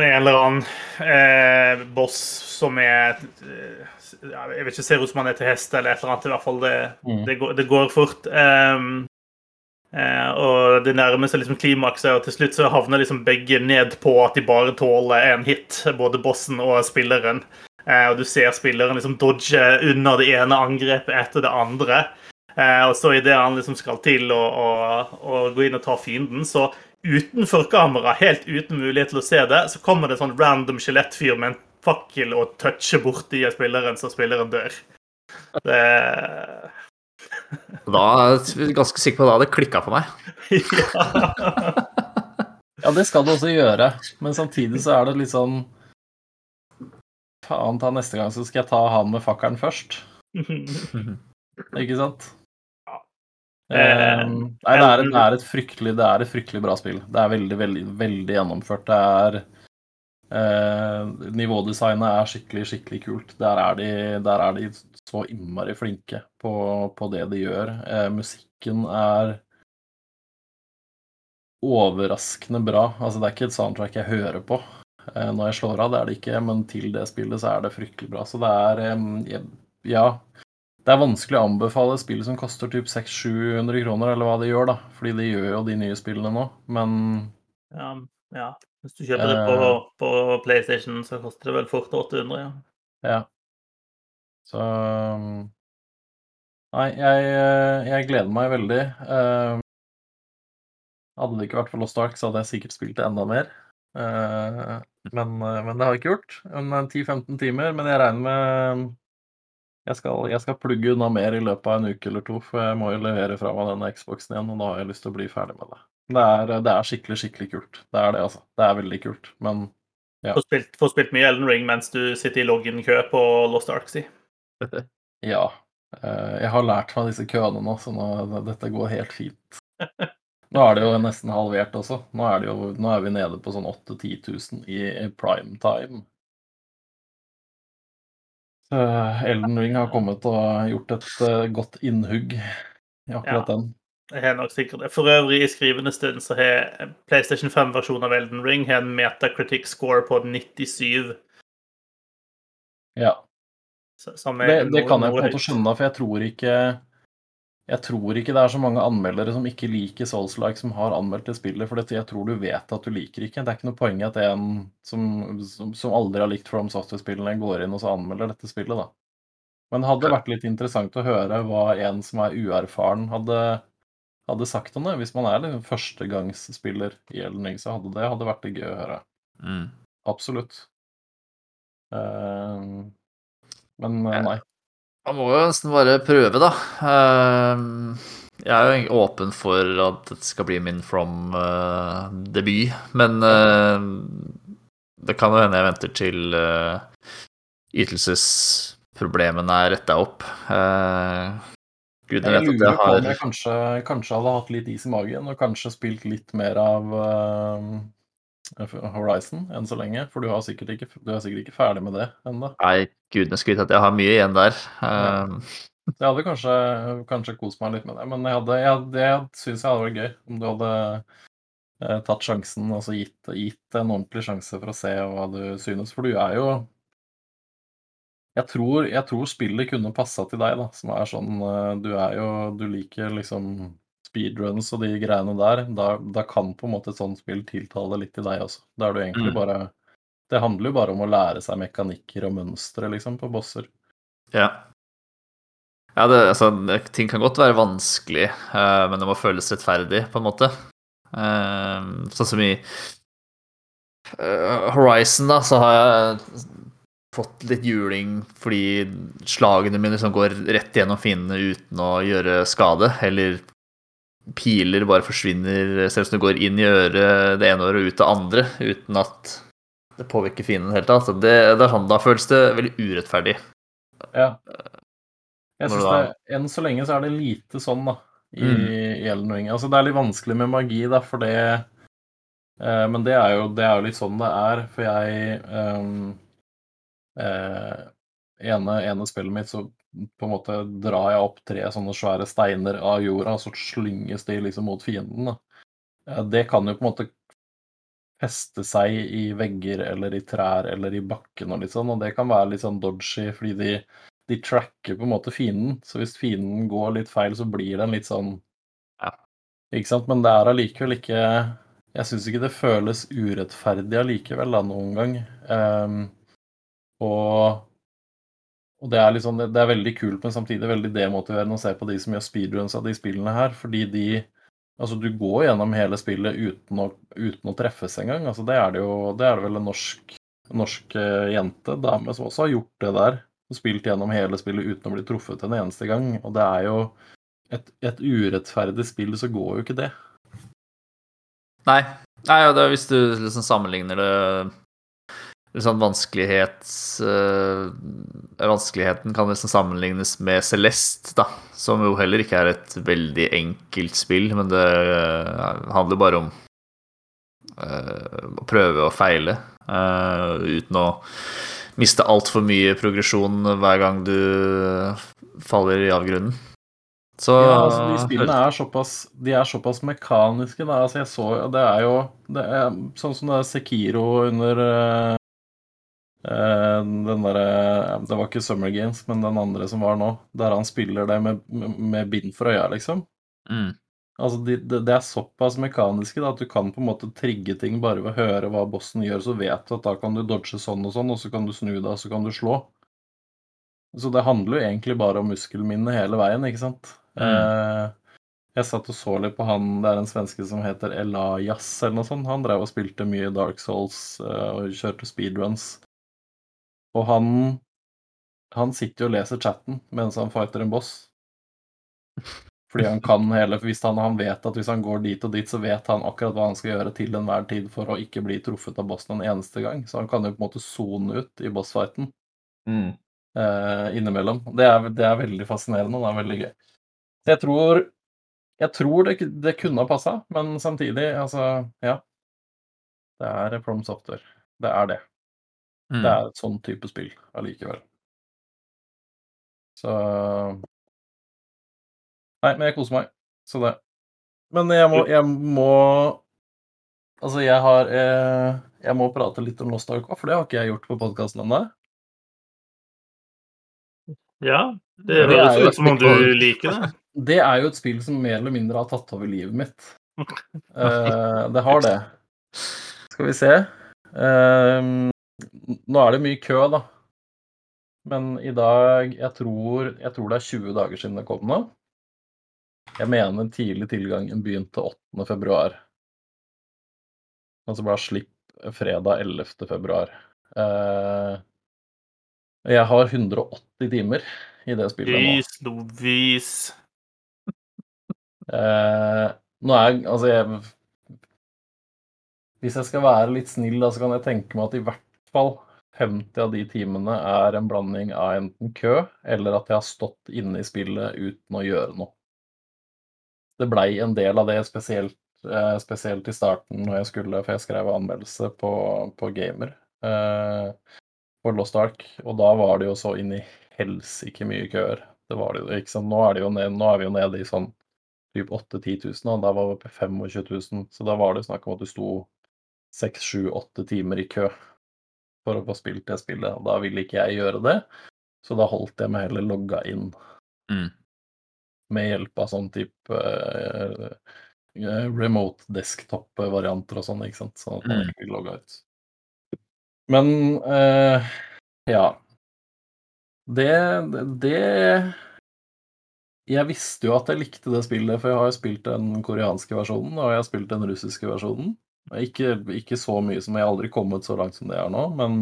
Speaker 1: med en eller annen eh, boss som er eh, Jeg vet ikke, ser ut som han er til hest eller et eller annet. I hvert fall det,
Speaker 3: Mm.
Speaker 1: det, går, det går fort. Eh, og det nærmer seg liksom klimakset, og til slutt så havner liksom begge ned på at de bare tåler en hit. Både bossen og spilleren. Eh, og du ser spilleren liksom dodge unna det ene angrepet etter det andre. Eh, og så idet han liksom skal til å, å, å gå inn og ta fienden, så utenfor kamera, helt uten mulighet til å se det, så kommer det en sånn random skjelettfyr med en fakkel og toucher borti spilleren, så spilleren dør. Det
Speaker 2: Da er jeg ganske sikker på at det hadde klikka for meg.
Speaker 1: Ja.
Speaker 3: Ja, det skal det også gjøre, men samtidig så er det litt sånn Faen ta neste gang, så skal jeg ta han med fakkelen først. Ikke sant?
Speaker 1: Ja.
Speaker 3: Eh, nei, det er, et, det, er et fryktelig, det er et fryktelig bra spill. Det er veldig, veldig, veldig gjennomført. Det er eh, Nivådesignet er skikkelig, skikkelig kult. Der er de, der er de så innmari flinke på, på det de gjør. Eh, musikken er overraskende bra. Altså, det er ikke et soundtrack jeg hører på eh, når jeg slår av, det er det ikke, men til det spillet så er det fryktelig bra. Så det er eh, Ja. Det er vanskelig å anbefale spill som koster typ 600-700 kroner, eller hva de gjør, da. Fordi de gjør jo de nye spillene nå, men
Speaker 1: ja, ja. Hvis du kjøper det på, på PlayStation, så koster det vel fort 800, ja.
Speaker 3: ja. Så um, Nei, jeg, eh, jeg gleder meg veldig. Eh, Hadde det ikke vært for Lost Ark, så hadde jeg sikkert spilt det enda mer. Eh, Men, men det har jeg ikke gjort. En 10-15 timer. Men jeg regner med jeg skal, jeg skal plugge unna mer i løpet av en uke eller to, for jeg må jo levere fra meg denne Xboxen igjen, og da har jeg lyst til å bli ferdig med det. Det er, det er skikkelig, skikkelig kult. Det er det, altså. Det er veldig kult. Men Ja.
Speaker 1: Få spilt, spilt mye Elden Ring mens du sitter i login-kø på Lost Ark, si.
Speaker 3: ja. eh, Jeg har lært meg disse køene nå, så nå, dette går helt fint. Nå er det jo nesten halvert også. Nå er, det jo, nå er vi nede på sånn 8000-10 000 i prime time. Så Elden Ring har kommet og gjort et eh, godt innhugg i akkurat
Speaker 1: Ja.
Speaker 3: den.
Speaker 1: Jeg er nok sikkert det. For øvrig, i skrivende stund så har PlayStation 5-versjonen av Elden Ring har en Metacritic score på 97.
Speaker 3: Ja. Det,
Speaker 1: er
Speaker 3: det kan jeg på en måte skjønne, for jeg tror ikke jeg tror ikke det er så mange anmeldere som ikke liker Souls-like, som har anmeldt det spillet. For jeg tror du vet at du liker ikke. Det er ikke noe poeng at en som, som, som aldri har likt From Software-spillene, går inn og så anmelder dette spillet, da. Men hadde det vært litt interessant å høre hva en som er uerfaren, hadde, hadde sagt om det. Hvis man er liksom førstegangsspiller i Elden Ring, så hadde det hadde vært det gøy å høre.
Speaker 2: Mm.
Speaker 3: Absolutt. Eh, men eh, nei.
Speaker 2: Man må jo nesten bare prøve, da. Ehm, Jeg er jo åpen for at dette skal bli min From-debut, men eh, det kan jo hende jeg venter til eh, ytelsesproblemene er retta opp. Gud, jeg
Speaker 3: Jeg
Speaker 2: vet at
Speaker 3: lurer
Speaker 2: jeg
Speaker 3: på om jeg kanskje, kanskje hadde hatt litt is i magen og kanskje spilt litt mer av eh, Horizon enn så lenge. For du, har sikkert ikke, du er sikkert ikke ferdig med det ennå.
Speaker 2: Nei, gudene skulle vite at jeg har mye igjen der. Ehm,
Speaker 3: Så jeg hadde kanskje, kanskje kost meg litt med det. Men jeg hadde, jeg, det syns jeg hadde vært gøy om du hadde eh, tatt sjansen og så gitt, gitt en ordentlig sjanse for å se hva du synes. For du er jo jeg tror, jeg tror spillet kunne passa til deg, da, som er sånn eh, Du er jo Du liker liksom speedruns og de greiene der. Da, da kan på en måte et sånt spill tiltale litt til deg også. Da er du egentlig
Speaker 2: Mm.
Speaker 3: bare Det handler jo bare om å lære seg mekanikker og mønstre, liksom, på bosser.
Speaker 2: Ja. Ja, det, altså, ting kan godt være vanskelig, uh, men det må føles rettferdig, på en måte. Uh, sånn som i uh, Horizon, da, så har jeg fått litt juling fordi slagene mine liksom går rett gjennom fiendene uten å gjøre skade, eller piler bare forsvinner selv om du går inn i øret det ene året og ut det andre, uten at det påvirker fienden helt. Altså det, det er sånn, da føles det veldig urettferdig.
Speaker 3: Ja. Jeg synes
Speaker 2: da-
Speaker 3: det Enn så lenge så er det lite sånn, da, i,
Speaker 2: Mm.
Speaker 3: i Elden Ring. Altså, det er litt vanskelig med magi, da, for det eh, Men det er, jo, det er jo litt sånn det er, for jeg ehm, eh, ene, ene spillet mitt, så på en måte drar jeg opp tre sånne svære steiner av jorda, og så slynges de liksom mot fienden. Da. Det kan jo på en måte feste seg i vegger eller i trær eller i bakken og litt sånn, og det kan være litt sånn dodgy, fordi de, de tracker på en måte fienden. Så hvis fienden går litt feil, så blir den litt sånn
Speaker 2: Ja.
Speaker 3: Ikke sant? Men det er allikevel ikke Jeg syns ikke det føles urettferdig allikevel, da, noen gang. Um, og og det er, sånn, det er veldig kult, men samtidig veldig demotiverende å se på de som gjør speedruns av de spillene her, fordi de Altså, du går gjennom hele spillet uten å, uten å treffes engang. Altså, det er det jo Det er det vel en norsk, norsk eh, jente, dame, som også har gjort det der. Og spilt gjennom hele spillet uten å bli truffet en eneste gang. Og det er jo et, et urettferdig spill, så går jo ikke det.
Speaker 2: Nei. Nei, det hvis du liksom sammenligner det liksom vanskelighets øh, Vanskeligheten kan liksom sammenlignes med Celeste, da, som jo heller ikke er et veldig enkelt spill, men det øh, handler bare om øh, å prøve og feile uten å miste altfor mye progresjon hver gang du faller i avgrunnen. Så
Speaker 3: Ja, altså, de spillene er såpass, de er såpass mekaniske. Da. Altså, jeg så Det er jo det er, Sånn som det er Sekiro under den derre Det var ikke Summer Games, men den andre som var nå, der han spiller det med, med, bind for øya, liksom.
Speaker 2: mm,
Speaker 3: Altså, de, det, det er såpass mekaniske da, at du kan på en måte trigge ting bare ved å høre hva bossen gjør, så vet du at da kan du dodge sånn og sånn, og så kan du snu deg, og så kan du slå. Så det handler jo egentlig bare om muskelminne hele veien, ikke sant?
Speaker 2: Mm.
Speaker 3: Eh, jeg satt og så litt på han, det er en svenske som heter Elias eller noe sånt. Han drev og spilte mye Dark Souls eh, og kjørte speedruns. Og han han sitter jo og leser chatten mens han fighter en boss. Fordi han kan hele hvis han, han vet at hvis han går dit og dit, så vet han akkurat hva han skal gjøre til enhver tid for å ikke bli truffet av bossen en eneste gang. Så han kan jo på en måte sone ut i bossfighten
Speaker 2: mm.
Speaker 3: eh, innimellom. Det er, det er veldig fascinerende og det er veldig gøy. Så jeg tror Jeg tror det, det kunne ha passa, men samtidig, altså Ja. Det er From Software. Det er det.
Speaker 2: Mm.
Speaker 3: Det er et sånn type spill allikevel. Så Nei, men jeg koser meg. Så det. Men jeg må, jeg må Altså, jeg har eh, Jeg må prate litt om Lost Ark for det har ikke jeg gjort på podkasten ennå.
Speaker 1: Ja, det
Speaker 3: Det
Speaker 1: høres ut som om du liker det.
Speaker 3: Det er jo et spill som mer eller mindre har tatt over livet mitt. Eh, det har det. Skal vi se. Eh, nå er det mye kø, da. Men i dag Jeg tror, jeg tror det er 20 dager siden det kom nå. Jeg mener tidlig tilgangen begynte 8. februar. Og så ble det slipp fredag 11. februar. Eh, jeg har 180 timer i det spillet nå.
Speaker 1: Vis, novis.
Speaker 3: Eh, nå er Altså, jeg Hvis jeg skal være litt snill, da, så kan jeg tenke meg at i hvert fall 50 av de timene er en blanding av enten kø, eller at jeg har stått inne i spillet uten å gjøre noe. Det blei en del av det, spesielt, eh, spesielt i starten når jeg skulle For jeg skrev anmeldelse på, på Gamer eh, for Lost Ark, og da var det jo så inn i helsike mye køer. Det var det ikke sant? Nå er, det jo ned, nå er vi jo nede i sånn typ 8 10 000, og da var vi på 25 000. Så da var det snakk om at du sto 6-7-8 timer i kø for å få spilt det spillet. Og da ville ikke jeg gjøre det, så da holdt jeg meg heller logga inn.
Speaker 2: Mm.
Speaker 3: Med hjelp av sånn type eh, remote desktop-varianter og sånn, ikke sant. Sånn at man ikke blir logga ut. Men uh, ja. Det, det Jeg visste jo at jeg likte det spillet, for jeg har jo spilt den koreanske versjonen, og jeg har spilt den russiske versjonen. Ikke, ikke så mye som jeg har aldri kommet så langt som det er nå, men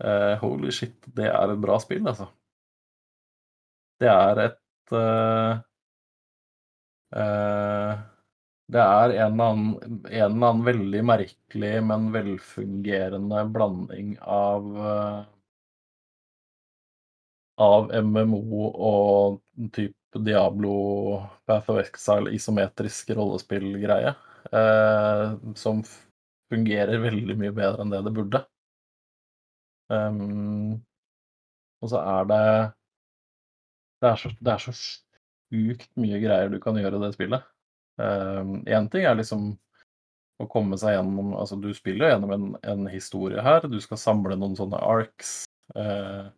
Speaker 3: uh, holy shit, det er et bra spill, altså. Det er et uh, uh, Det er en eller, annen, en eller annen veldig merkelig, men velfungerende blanding av av MMO og type Diablo, Path of Exile, isometrisk rollespillgreie. Eh, som fungerer veldig mye bedre enn det det burde. Um, og så er det Det er så, det er så sjukt mye greier du kan gjøre i det spillet. Én um, ting er liksom å komme seg gjennom Altså, du spiller gjennom en, en historie her. Du skal samle noen sånne arcs. Uh,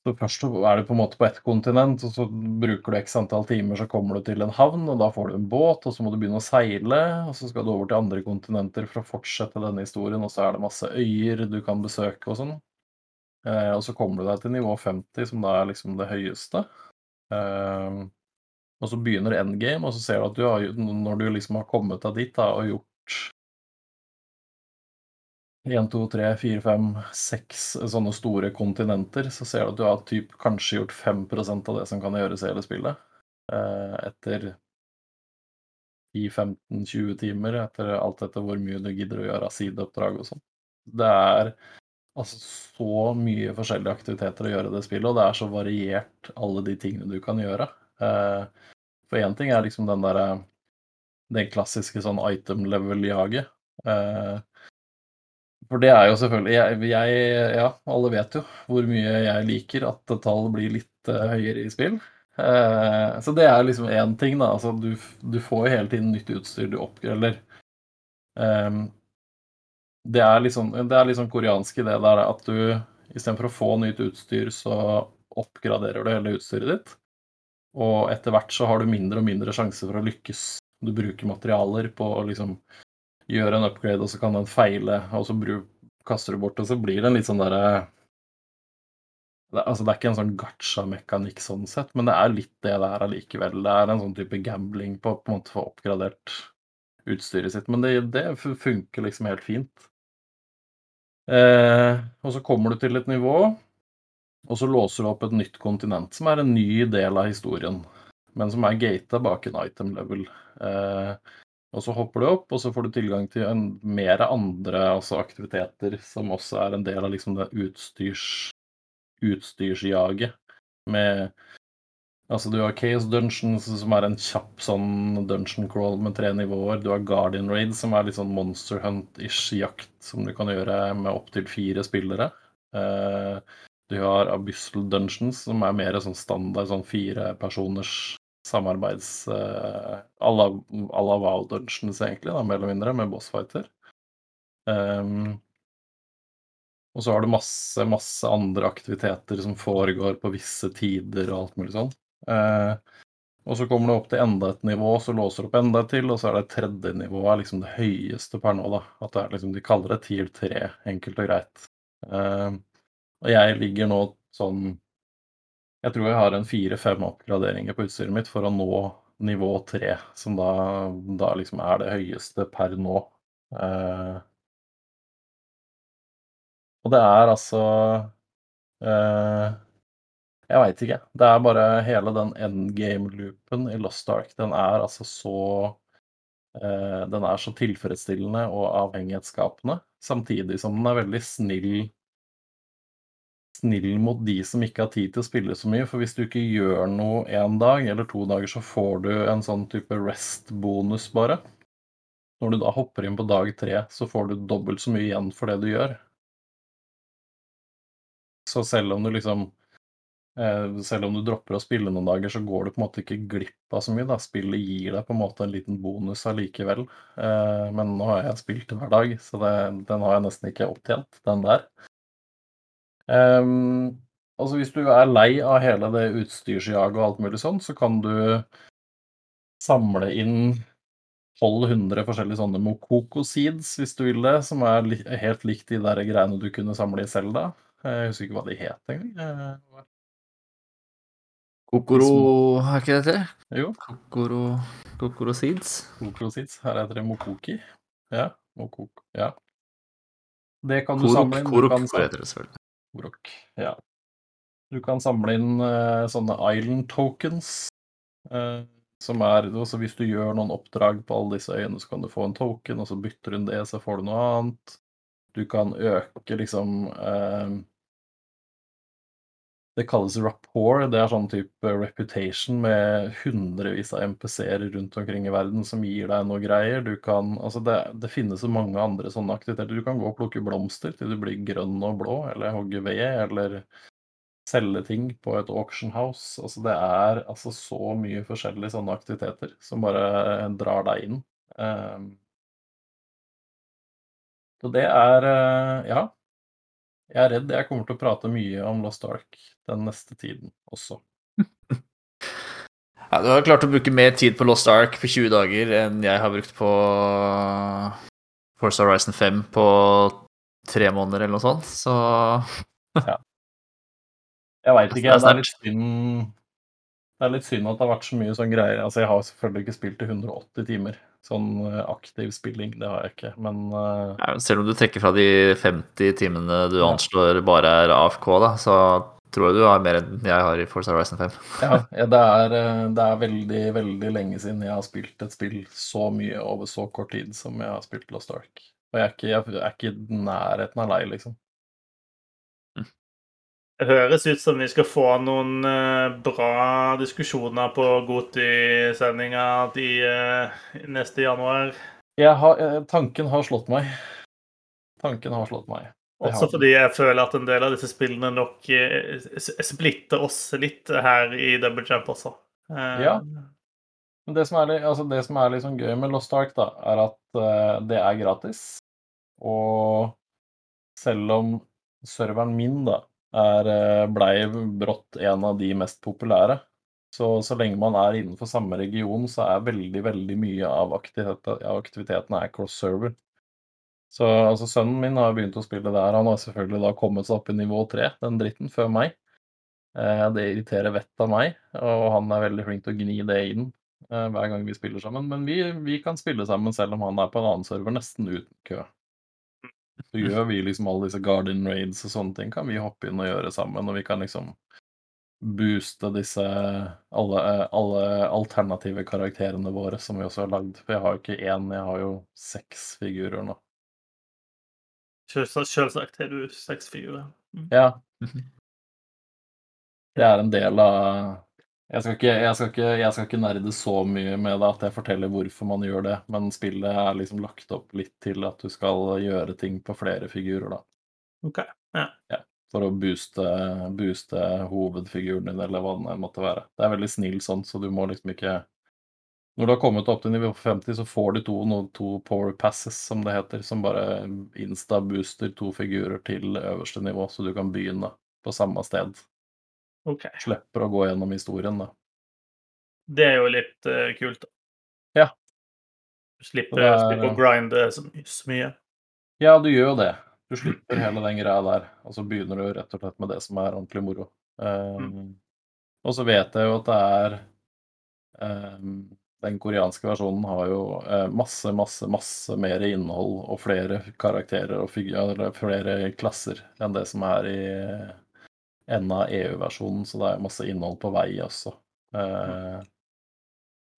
Speaker 3: så først er du på en måte på ett kontinent, og så bruker du x antall timer, så kommer du til en havn, og da får du en båt, og så må du begynne å seile, og så skal du over til andre kontinenter for å fortsette denne historien, og så er det masse øyer du kan besøke og sånn. Eh, og så kommer du deg til nivå 50, som da er liksom det høyeste. Eh, og så begynner endgame, og så ser du at du har, når du liksom har kommet deg dit da, og gjort 1, 2, 3, 4, 5, 6 sånne store kontinenter, så ser du at du har typ kanskje gjort 5% av det som kan gjøres i hele spillet. Eh, etter 10-15-20 timer, etter alt etter hvor mye du gidder å gjøre av sideoppdrag og sånn. Det er altså så mye forskjellige aktiviteter å gjøre i det spillet, og det er så variert, alle de tingene du kan gjøre. Eh, for én ting er liksom den derre Det klassiske sånn item level-jaget. For det er jo selvfølgelig jeg, jeg, Ja, alle vet jo hvor mye jeg liker at tall blir litt uh, høyere i spill. Uh, så det er liksom én ting, da. Altså, du, du, får jo hele tiden nytt utstyr du oppgraderer. Um, det er liksom det er liksom koreansk i det der at du istedenfor å få nytt utstyr, så oppgraderer du hele utstyret ditt. Og etter hvert så har du mindre og mindre sjanse for å lykkes. Du bruker materialer på å liksom gjør en upgrade, og så kan den feile, og så kaster du bort, og så blir det en litt sånn derre det, altså, det er ikke en sånn gacha-mekanikk sånn sett, men det er litt det det er allikevel. Det er en sånn type gambling på å på en måte få oppgradert utstyret sitt, men det, det funker liksom helt fint. Eh, og så kommer du til et nivå, og så låser du opp et nytt kontinent, som er en ny del av historien, men som er gata bak en item level. Eh, og så hopper du opp, og så får du tilgang til en, mer andre altså aktiviteter som også er en del av liksom det utstyrs, utstyrsjaget. Med Altså, du har Chaos Dungeons, som er en kjapp sånn dungeon crawl med tre nivåer. Du har Guardian Raid, som er litt sånn Monster Hunt-ish jakt, som du kan gjøre med opptil fire spillere. Uh, du har Abyssal Dungeons, som er mer sånn standard sånn fire samarbeids à la Wow Dungeons, egentlig, da, mer eller mindre, med bossfighter. Um, og så har du masse, masse andre aktiviteter som foregår på visse tider og alt mulig sånn. Uh, og så kommer du opp til enda et nivå, så låser du opp enda et til, og så er det tredje nivået liksom det høyeste per nå, da. At det er liksom, de kaller det TIL 3, enkelt og greit. Uh, og jeg ligger nå sånn jeg tror jeg har en fire-fem oppgraderinger på utstyret mitt for å nå nivå tre, som da, da liksom er det høyeste per nå. Eh, og det er altså eh, Jeg veit ikke. Det er bare hele den endgame-loopen i Lost Ark. Den er altså så eh, Den er så tilfredsstillende og avhengighetsskapende, samtidig som den er veldig snill snill mot de som ikke har tid til å spille så mye. For hvis du ikke gjør noe en dag eller to dager, så får du en sånn type rest-bonus, bare. Når du da hopper inn på dag tre, så får du dobbelt så mye igjen for det du gjør. Så selv om du liksom eh, Selv om du dropper å spille noen dager, så går du på en måte ikke glipp av så mye. da. Spillet gir deg på en måte en liten bonus allikevel. Eh, men nå har jeg spilt hver dag, så det, den har jeg nesten ikke opptjent, den der. Um, altså Hvis du er lei av hele det utstyrsjaget og alt mulig sånn, så kan du samle inn 1200 forskjellige sånne Mokoko seeds, hvis du vil det, som er li helt likt de der greiene du kunne samle i Selda. Jeg husker ikke hva de het engang. Eh,
Speaker 2: Kokoro er ikke det det?
Speaker 3: Jo.
Speaker 2: Kokoro, Kokoro seeds.
Speaker 3: Kokoro seeds. Her heter det Mokoki. Ja. Mokoko. Ja. Det kan du samle inn.
Speaker 2: Korok,
Speaker 3: du kan
Speaker 2: heter det selvfølgelig.
Speaker 3: Orok. Ja. Du kan samle inn uh, sånne island tokens. Uh, som er også Hvis du gjør noen oppdrag på alle disse øyene, så kan du få en token, og så bytter du det, så får du noe annet. Du kan øke liksom uh, Det kalles rapport. Det er sånn type reputation med hundrevis av MPC-er rundt omkring i verden som gir deg noe greier. Du kan Altså, det, det finnes så mange andre sånne aktiviteter. Du kan gå og plukke blomster til du blir grønn og blå, eller hogge ved, eller selge ting på et auction house. Altså, det er altså så mye forskjellige sånne aktiviteter som bare drar deg inn. Um, så det er eh, Ja. Jeg er redd jeg kommer til å prate mye om Lost Ark den neste tiden også.
Speaker 2: Ja, du har klart å bruke mer tid på Lost Ark på 20 dager enn jeg har brukt på Force Horizon 5 på tre måneder eller noe sånt, så
Speaker 3: Jeg veit ikke.
Speaker 2: Det er
Speaker 3: litt synd Det er litt synd at det har vært så mye sånn greier. Altså, jeg har selvfølgelig ikke spilt i 180 timer. Sånn eh, aktiv spilling, det har jeg ikke. Men eh,
Speaker 2: ja, Selv om du trekker fra de 50 timene du anslår bare er AFK, da, så tror jeg du har mer enn jeg har i Force Horizon 5.
Speaker 3: ja, det er, eh, det er veldig, veldig lenge siden jeg har spilt et spill så mye over så kort tid som jeg har spilt Lost Ark. Og jeg er ikke, jeg er ikke i nærheten av lei, liksom.
Speaker 1: Høres ut som vi skal få noen eh, bra diskusjoner på Goti-sendinga i eh, neste januar.
Speaker 3: Har, eh, tanken har slått meg. Tanken har slått meg. Det
Speaker 1: Også fordi jeg føler at en del av disse spillene nok splitter oss litt her i Double Jump også.
Speaker 3: Ja. Men det som er, altså det som er liksom gøy med Lost Ark, da, er at det er gratis. Og selv om serveren min da er, eh, blei brått en av de mest populære, så så lenge man er innenfor samme region, så er veldig, veldig mye av aktivitet, aktiviteten er cross-server. Så altså, sønnen min har begynt å spille der. Han har selvfølgelig da kommet seg opp i nivå tre, den dritten, før meg. Eh, Det irriterer vettet av meg, og han er veldig flink til å gni det inn eh, hver gang vi spiller sammen. Men vi, vi kan spille sammen selv om han er på en annen server, nesten uten kø. Så gjør vi liksom alle disse garden Raids og sånne ting, kan vi hoppe inn og gjøre sammen. Og vi kan liksom booste disse alle, eh, alle alternative karakterene våre som vi også har lagd. For jeg har jo ikke én, jeg har jo seks figurer nå.
Speaker 1: Selvsagt, selvsagt har du seks figurer. Mm.
Speaker 3: Ja. Det er en del av jeg skal, ikke, jeg, skal ikke, jeg skal ikke nerde så mye med det at jeg forteller hvorfor man gjør det, men spillet er liksom lagt opp litt til at du skal gjøre ting på flere figurer, da.
Speaker 1: OK. ja.
Speaker 3: For å booste, booste hovedfiguren din, eller hva det måtte være. Det er veldig snill sånn, så du må liksom ikke Når du har kommet opp til nivå 50, så får du to, to power passes, som det heter, som bare insta-booster to figurer til øverste nivå, så du kan begynne på samme sted.
Speaker 1: Ok.
Speaker 3: Slipper å gå gjennom historien, da.
Speaker 1: Det er jo litt uh, kult. da.
Speaker 3: Ja.
Speaker 1: Du slipper,
Speaker 3: er-
Speaker 1: slipper å grinde så, så mye.
Speaker 3: Ja, du gjør jo det. Du slipper hele den greia der, og så begynner du rett og slett med det som er ordentlig moro. Um, Og så vet jeg jo at det er um, Den koreanske versjonen har jo uh, masse, masse, masse mer innhold og flere karakterer og figurer, flere klasser enn det som er i enda EU-versjonen, så det er masse innhold på vei også. Eh,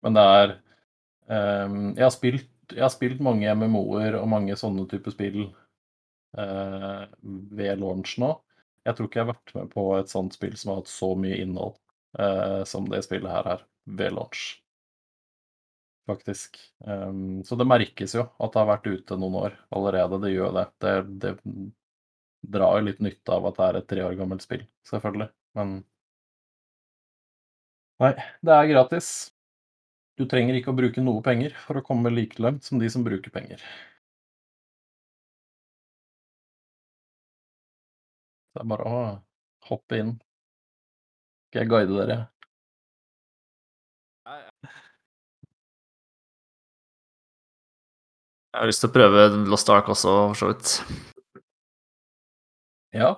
Speaker 3: men det er um, jeg, har spilt, jeg har spilt mange MMO-er og mange sånne typer spill eh, ved launch nå. Jeg tror ikke jeg har vært med på et sånt spill som har hatt så mye innhold eh, som det spillet her er ved launch. Faktisk. Um, så det merkes jo at det har vært ute noen år allerede. Det gjør det. Det, det drar jo litt nytte av at det er et tre år gammelt spill, selvfølgelig. Men Nei, det er gratis. Du trenger ikke å bruke noe penger for å komme like langt som de som bruker penger. Det er bare å hoppe inn. Skal jeg guide dere?
Speaker 2: Jeg har lyst til å prøve Lost Ark også, for så vidt.
Speaker 3: Ja.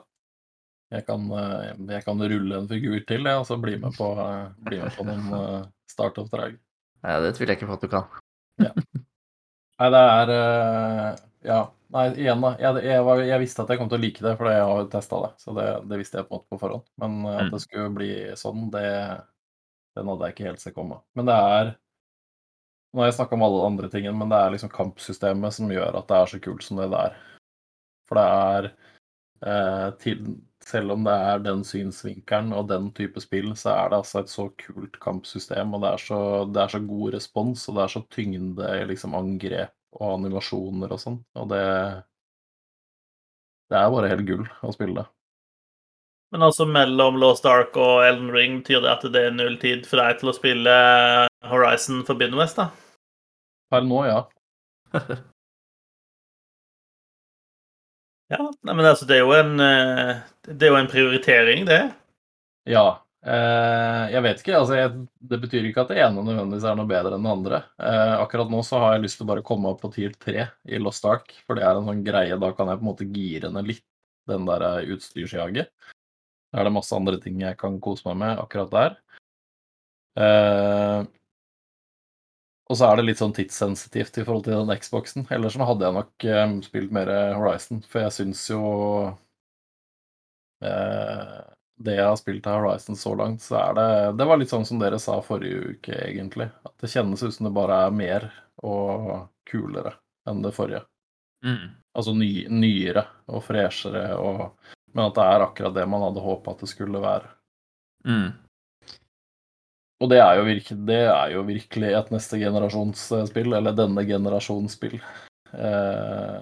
Speaker 3: Jeg kan, eh, jeg kan rulle en figur til, jeg, og så bli med på, eh, bli med på noen eh, startoppdrag.
Speaker 2: Nei, det tviler jeg ikke på at du kan.
Speaker 3: Nei, det er Ja. Nei, igjen, da. Jeg, jeg, jeg visste at jeg kom til å like det, for jeg har jo testa det. Så det, det visste jeg på en måte på forhånd. Men at
Speaker 2: Mm.
Speaker 3: det skulle bli sånn, det den hadde jeg ikke helt sett komme. Men det er Nå har jeg snakka om alle andre tingene, men det er liksom kampsystemet som gjør at det er så kult som det det er. For det er til, selv om det er den synsvinkelen og den type spill, så er det altså et så kult kampsystem, og det er så, det er så god respons, og det er så tyngde i liksom angrep og animasjoner og sånn. Og det Det er bare helt gull å spille det.
Speaker 1: Men altså mellom Lost Ark og Elden Ring betyr det at det er null tid for deg til å spille Horizon Forbidden West, da?
Speaker 3: Per nå, ja.
Speaker 1: Ja, nei, men altså, det er jo en eh, Det er jo en prioritering, det.
Speaker 3: Ja. Eh, jeg vet ikke. altså jeg, Det betyr ikke at det ene nødvendigvis er noe bedre enn det andre. Eh, akkurat nå så har jeg lyst til å bare komme opp på tier 3 i Lost Ark, for det er en sånn greie. Da kan jeg på en måte gire ned litt den der eh, utstyrsjaget. Da er det masse andre ting jeg kan kose meg med akkurat der. Eh, og så er det litt sånn tidssensitivt i forhold til den Xboxen. Ellers så hadde jeg nok um, spilt mer Horizon, for jeg syns jo eh, Det jeg har spilt av Horizon så langt, så er det Det var litt sånn som dere sa forrige uke, egentlig. At det kjennes ut som det bare er mer og kulere enn det forrige.
Speaker 2: Mm.
Speaker 3: Altså ny, nyere og freshere, og, men at det er akkurat det man hadde håpa at det skulle være.
Speaker 2: Mm.
Speaker 3: Og det er, virkelig, det er jo virkelig et neste generasjons eh, spill, eller denne generasjons spill. Eh,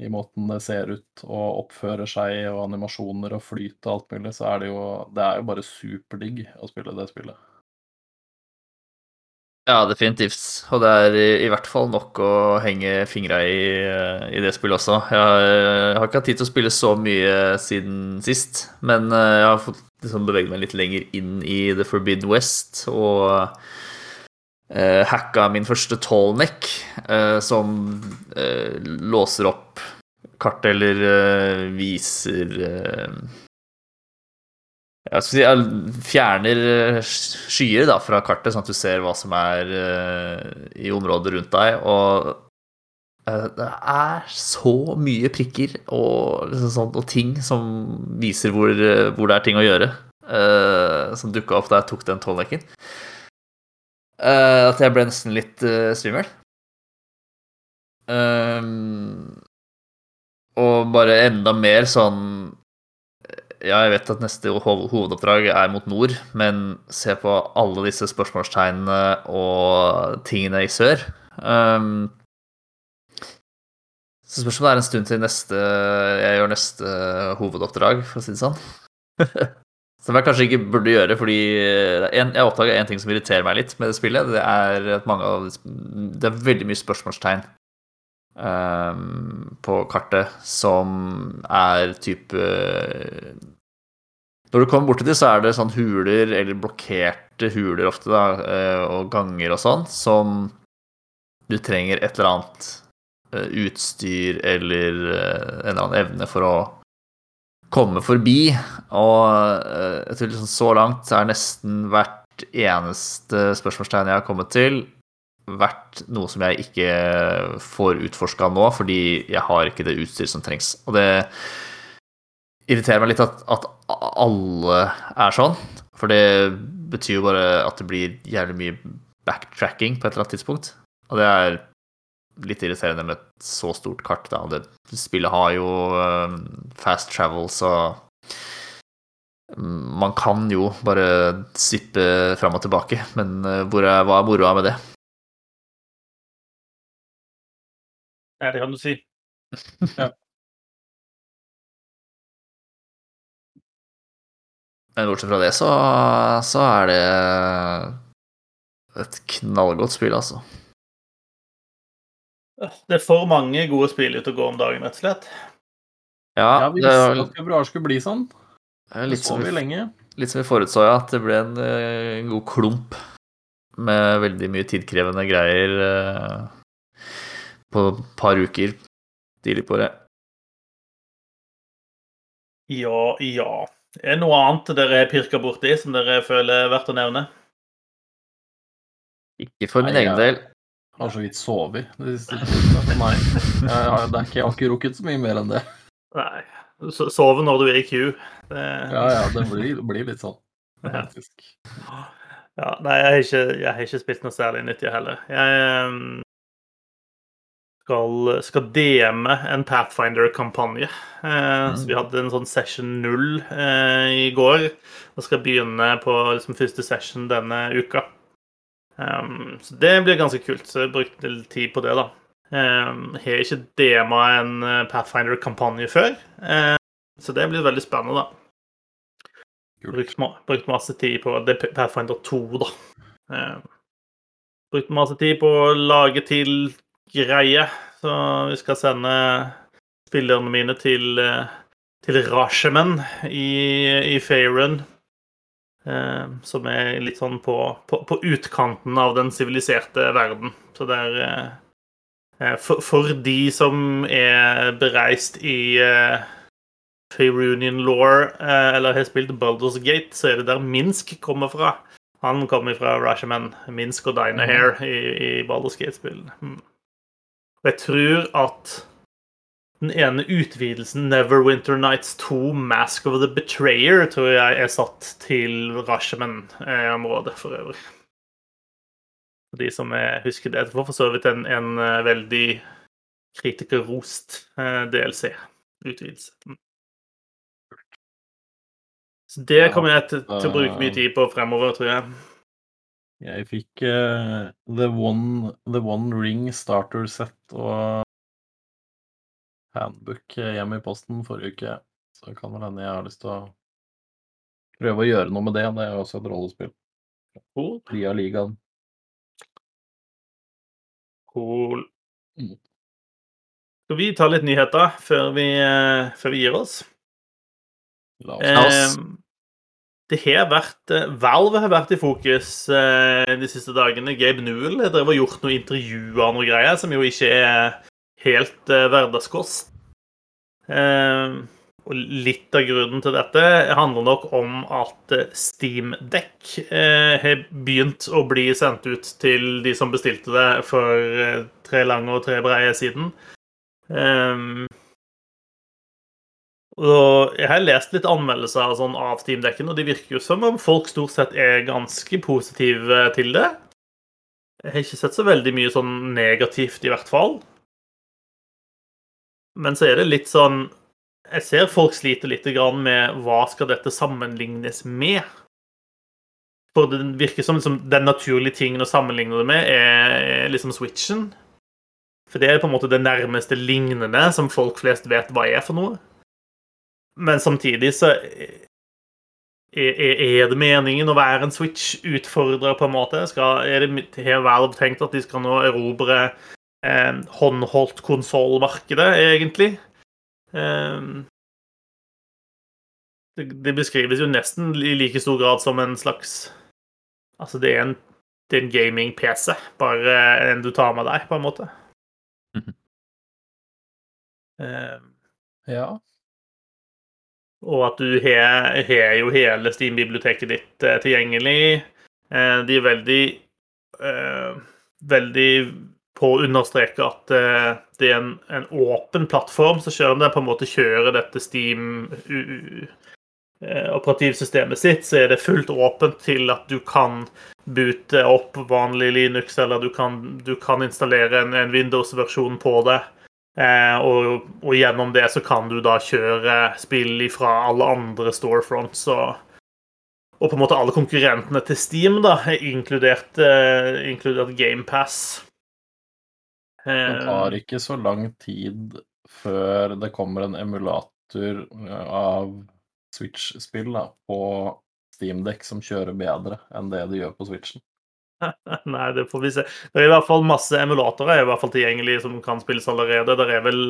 Speaker 3: I måten det ser ut og oppfører seg, og animasjoner og flyt og alt mulig, så er det jo Det er jo bare superdigg å spille det spillet.
Speaker 2: Ja, definitivt. Og det er i, i hvert fall nok å henge fingra i, eh, i det spillet også. Jeg har, jeg har ikke hatt tid til å spille så mye siden sist, men eh, jeg har fått liksom beveget meg litt lenger inn i The Forbidden West og uh, hacka min første tallneck, uh, som uh, låser opp kart eller eh, viser eh, skal si, fjerner eh, skyer da, fra kartet, sånn at du ser hva som er eh, i området rundt deg. Og eh, det er så mye prikker og, liksom sånt, og ting som viser hvor, eh, hvor det er ting å gjøre, uh, som dukka opp da jeg tok den tolvnekken. uh, at jeg ble nesten litt uh, svimmel. Um, og bare enda mer sånn ja, jeg vet at neste hov- hovedoppdrag er mot nord, men se på alle disse spørsmålstegnene og tingene i sør. Um, så spørs om det er en stund til neste jeg gjør neste hovedoppdrag, for å si det sånn. Som jeg kanskje ikke burde gjøre, fordi en, jeg oppdaga en ting som irriterer meg litt med det spillet. Det er at mange av Det er veldig mye spørsmålstegn um, på kartet som er type Når du kommer borti det, så er det sånn huler, eller blokkerte huler ofte, da, eh, og ganger og sånn, som du trenger et eller annet utstyr eller eh, en eller annen evne for å komme forbi. Og eh, jeg tror liksom så langt er nesten hvert eneste spørsmålstegn jeg har kommet til, vært noe som jeg ikke får utforska nå, fordi jeg har ikke det utstyret som trengs. Og det irriterer meg litt at, at alle er sånn, for det betyr jo bare at det blir jævlig mye backtracking på et eller annet tidspunkt. Og det er litt irriterende med et så stort kart. Da. Det spillet har jo um, fast travel, så man kan jo bare sippe fram og tilbake, men uh, hvor er, hva er moroa med det?
Speaker 1: Ja, det kan du si.
Speaker 2: Men bortsett fra det, så, så er det et knallgodt spill, altså.
Speaker 1: Det er for mange gode spill ute og går om dagen, rett og slett.
Speaker 2: Ja,
Speaker 3: Ja, vi
Speaker 2: det
Speaker 3: visste
Speaker 2: er
Speaker 3: at februar skulle bli sånn. Det
Speaker 2: litt
Speaker 3: så vi
Speaker 2: vi,
Speaker 3: lenge.
Speaker 2: litt som vi forutså, ja. At det ble en, eh, en god klump med veldig mye tidkrevende greier eh, på et par uker tidlig på året.
Speaker 1: Ja, ja. Er det noe annet dere har pirka borti som dere føler er verdt å nevne?
Speaker 2: Ikke for min
Speaker 3: Nei,
Speaker 2: egen
Speaker 3: ja.
Speaker 2: del.
Speaker 3: Har så vidt sovet de siste timene. Nei, jeg har, det er ikke, jeg har ikke rukket så mye mer enn det.
Speaker 1: Nei. so- Sove når du er i Q. Det...
Speaker 3: Ja, ja, det blir, blir litt sånn,
Speaker 1: Ja.
Speaker 3: faktisk.
Speaker 1: Ja, nei, jeg har, ikke, jeg har ikke spilt noe særlig nytt, jeg heller. Jeg, ehm, skal, skal DM-e en Pathfinder-kampanje. Eh, Så vi hadde en sånn session null eh, i går. Og skal begynne på liksom, første session denne uka. Um, så det blir ganske kult. Så jeg brukte litt tid på det, da. Um, jeg har ikke DM-a en eh, Pathfinder-kampanje før, um, så det blir veldig spennende, da. Brukt, brukt masse tid på Det er Pathfinder 2, da. Um, brukt masse tid på å lage til greie, Så vi skal sende spillerne mine til, eh, til Rashemen i, i Faerun. Eh, som er litt sånn på, på, på utkanten av den siviliserte verden. Så det er eh, eh, for, for de som er bereist i eh, Faerunian law, eller har spilt Baldur's Gate, så er det der Minsk kommer fra. Han kommer fra Rashaman, Minsk og Dinahair i, i Baldur's Gate-spillene. Mm. Jeg tror at den ene utvidelsen, Neverwinter Nights 2, Mask of the Betrayer, tror jeg er satt til Rashman-området for øvrig. For de som husker det. Det var for så vidt en, en eh, veldig kritikerrost eh, DLC-utvidelse. Mm. Så det kommer jeg til, til å bruke mye
Speaker 3: eh,
Speaker 1: tid på fremover, tror jeg.
Speaker 3: Jeg fikk uh, The, One, The One Ring starter set og handbook hjemme hjem i posten forrige uke. Så det kan vel hende jeg har lyst til å prøve å gjøre noe med det. Det er jo også et rollespill.
Speaker 1: Cool.
Speaker 3: Fria ligaen.
Speaker 1: cool.
Speaker 3: Mm.
Speaker 1: Skal vi ta litt nyheter før vi, eh, før vi gir oss?
Speaker 3: La oss.
Speaker 1: Eh, det har vært eh, Valve har vært i fokus eh, de siste dagene. Gabe Newell har og gjort noen intervjuer og noe greier som jo ikke er helt eh, hverdagskost. Eh, og litt av grunnen til dette handler nok om at Steamdekk Steam Deck eh, har begynt å bli sendt ut til de som bestilte det for eh, tre lange og tre breie siden. Eh, og jeg har lest litt anmeldelser og sånn av Steam-dekken, og de virker jo som om folk stort sett er ganske positive til det. Jeg har ikke sett så veldig mye sånn negativt, i hvert fall. Men så er det litt sånn Jeg ser folk sliter litt med hva skal dette sammenlignes med? For det virker som liksom, den naturlige tingen å sammenligne det med, er, liksom Switchen. For det er på en måte det nærmeste lignende som folk flest vet hva er for noe. Men samtidig så er, det meningen å være en Switch-utfordrer, på en måte? Skal, er det, har Valve tenkt at de skal nå erobre eh, håndholdt konsollmarkedet, egentlig? Eh, det, det beskrives jo nesten i like stor grad som en slags Altså, det er en, det er en gaming-PC, bare en du tar med deg, på en måte. Eh,
Speaker 3: Ja.
Speaker 1: og at du har, har jo hele Steam-biblioteket ditt eh, tilgjengelig. Eh, de er veldig eh, Veldig på å understreke at eh, det er en, en åpen plattform, så selv om den på en måte kjører dette Steam-operativsystemet sitt, så er det fullt åpent til at du kan boote opp vanlig Linux, eller du kan, du kan installere en, en Windows-versjon på det. Eh, og, og gjennom det så kan du da kjøre spill fra alle andre storefronts og, og på en måte alle konkurrentene til Steam, da, inkludert, eh, inkludert GamePass.
Speaker 3: Det
Speaker 1: Eh,
Speaker 3: tar ikke så lang tid før det kommer en emulator eh, av Switch-spill på Steamdeck som kjører bedre enn det de gjør på Switchen.
Speaker 1: Nei, det får vi se. Det er i hvert fall masse emulatorer er i hvert fall tilgjengelig som kan spilles allerede. Det er vel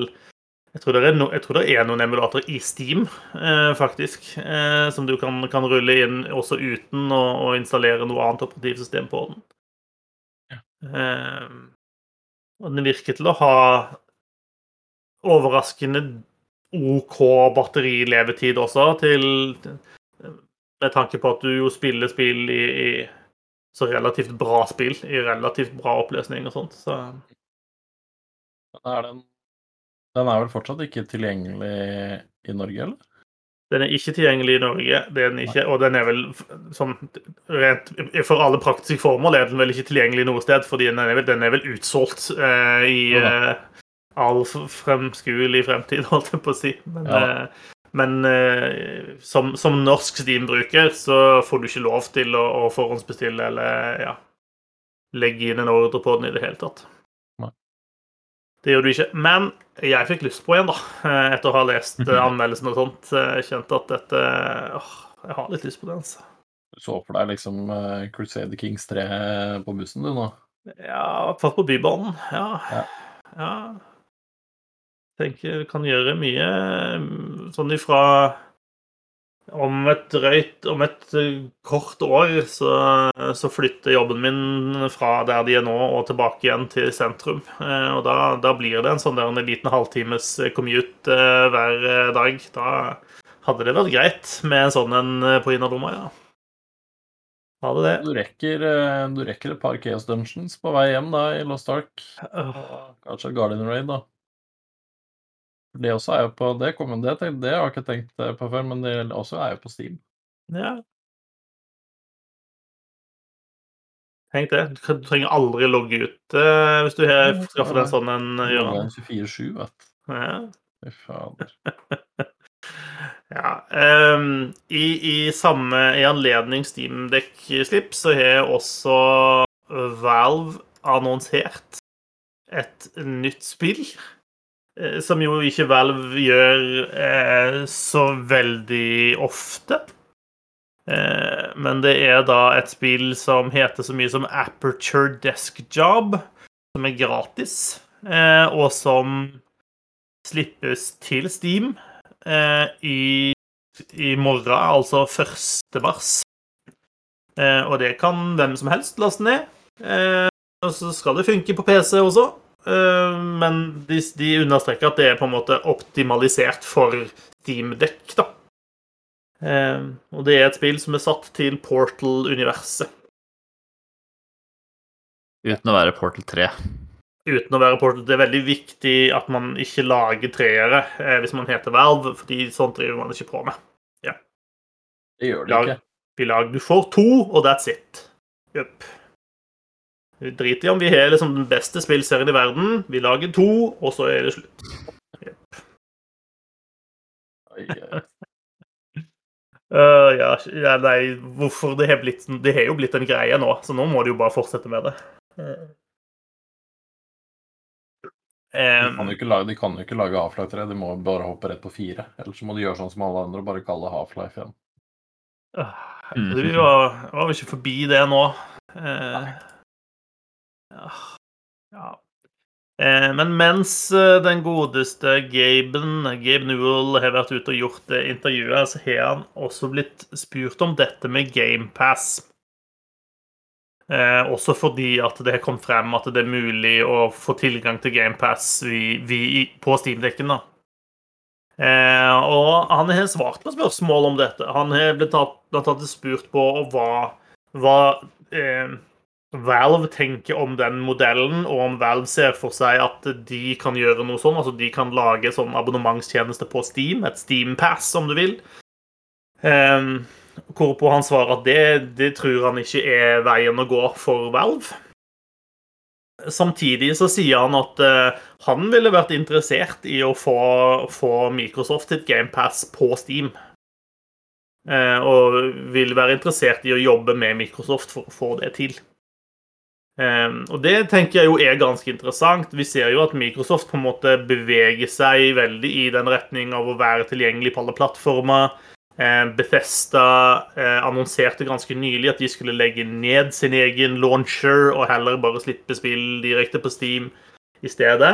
Speaker 1: jeg tror det er, no, tror det er noen emulatorer i Steam, eh, faktisk, eh, som du kan, kan rulle inn også uten å, å installere noe annet operativsystem på den. Eh, og den virker til å ha overraskende OK batterilevetid også, til, med tanke på at du jo spiller spill i, i så relativt bra spill i relativt bra oppløsning og sånt. Så
Speaker 3: er den, den er vel fortsatt ikke tilgjengelig i Norge, eller?
Speaker 1: Den er ikke tilgjengelig i Norge, det den ikke, og den er vel sånn rent For alle praktiske formål er den vel ikke tilgjengelig noe sted, fordi den er vel, den er vel utsolgt eh, i, eh, all fremskuelig fremtid, holdt jeg på å si. Men,
Speaker 3: Ja.
Speaker 1: eh, men eh, som, som norsk Steam-bruker så får du ikke lov til å, å forhåndsbestille eller ja, legge inn en ordre på den i det hele tatt. Det gjør du ikke. Men jeg fikk lyst på en, da, eh, etter å ha lest eh, anmeldelsen og sånt. Eh, Jeg kjente at dette åh, Jeg har litt lyst på det, altså.
Speaker 3: Du så for deg liksom Crusader Kings 3 på bussen, du, nå?
Speaker 1: Ja, fast på Bybanen. Ja.
Speaker 3: Ja.
Speaker 1: ja. Tenker vi kan gjøre mye mm, sånn ifra Om et drøyt Om et eh, kort år så, så flytter jobben min fra der de er nå, og tilbake igjen til sentrum. Eh, Og da, da blir det en sånn der en liten halvtimes commute eh, hver eh, dag. Da hadde det vært greit med en sånn en på innerlomma, ja. Hadde det.
Speaker 3: Du rekker, du rekker et par Chaos Dungeons på vei hjem da, i Lost Ark. Kanskje Guardian Raid, da. Det også er jo på Det, kommer, det, tenk- det har jeg ikke tenkt eh, på før, men det også er jo på Steam.
Speaker 1: Ja. Tenk det. Du trenger aldri logge ut eh, hvis du har skaffet en sånn en
Speaker 3: hjørne. 24-7, vet du.
Speaker 1: Ja.
Speaker 3: Fy fader.
Speaker 1: ja. Um, i, I samme i anledning Steamdeck-slipp så har også Valve annonsert et nytt spill. Eh, Som jo ikke Valve gjør eh, så veldig ofte. Eh, men det er da et spill som heter så mye som Aperture Desk Job, som er gratis, eh, og som slippes til Steam eh, i, i morgen, altså 1. mars. Eh, og det kan hvem som helst laste ned. Og så skal det funke på PC også. Eh, men de, de understreker at det er på en måte optimalisert for Steam-dekk, da. Eh, og det er et spill som er satt til Portal-universet.
Speaker 2: Uten å være Portal 3.
Speaker 1: Uten å være Portal. Det er veldig viktig at man ikke lager treere eh, hvis man heter Valve, fordi sånt driver man ikke på med.
Speaker 3: Det gjør det
Speaker 1: Lag,
Speaker 3: ikke.
Speaker 1: vi lager, du får to, og that's it. Jupp. Vi driter i om vi har liksom den beste spillserien i verden. Vi lager to, og så er det slutt.
Speaker 3: Yep.
Speaker 1: Øh, ja, ja, nei, hvorfor det har blitt Det har jo blitt en greie nå, så nå må de jo bare fortsette med det. Um,
Speaker 3: De kan jo ikke lage, de kan jo ikke lage Half-Life 3, de må bare hoppe rett på 4. Ellers så må de gjøre sånn som alle andre og bare kalle det Half-Life igjen.
Speaker 1: øh, Vi var, var vi ikke forbi det nå. Eh, ja. Eh, men mens eh, den godeste Gaben, Gabe Newell, har vært ute og gjort det intervjuet, så har han også blitt spurt om dette med GamePass. Eh, også fordi at det har kommet frem at det er mulig å få tilgang til GamePass på Steam-dekken. Eh, og han har svart på spørsmål om dette. Han har blitt tatt, blitt tatt spurt på hva, hva eh, Valve tenker om den modellen, og om Valve ser for seg at de kan gjøre noe sånn. Altså de kan lage sånn abonnementstjeneste på Steam, et Steam-pass, om du vil. Um, hvorpå han svarer at det, det tror han ikke er veien å gå for Valve. Samtidig så sier han at uh, han ville vært interessert i å få, få Microsoft sitt GamePass på Steam. Uh, og vil være interessert i å jobbe med Microsoft for å få det til. Eh, og det tenker jeg jo er ganske interessant. Vi ser jo at Microsoft på en måte beveger seg veldig i den retning av å være tilgjengelig på alle plattformer. Um, Bethesda uh, annonserte ganske nylig at de skulle legge ned sin egen launcher og heller bare slippe spill direkte på Steam i stedet.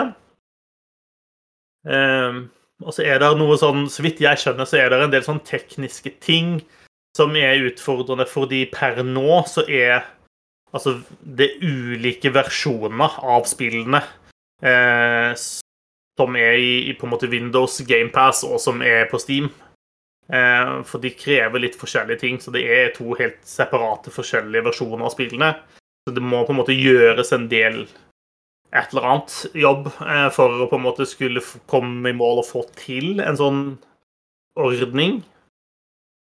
Speaker 1: Um, og så er det noe sånn, så vidt jeg skjønner, så er det en del sånn tekniske ting som er utfordrende, fordi per nå så er altså det er ulike versjoner av spillene eh, som er i, på en måte Windows GamePass og som er på Steam. Eh, for de krever litt forskjellige ting, så det er to helt separate forskjellige versjoner av spillene. Så det må på en måte gjøres en del et eller annet jobb eh, for å på en måte skulle komme i mål og få til en sånn ordning.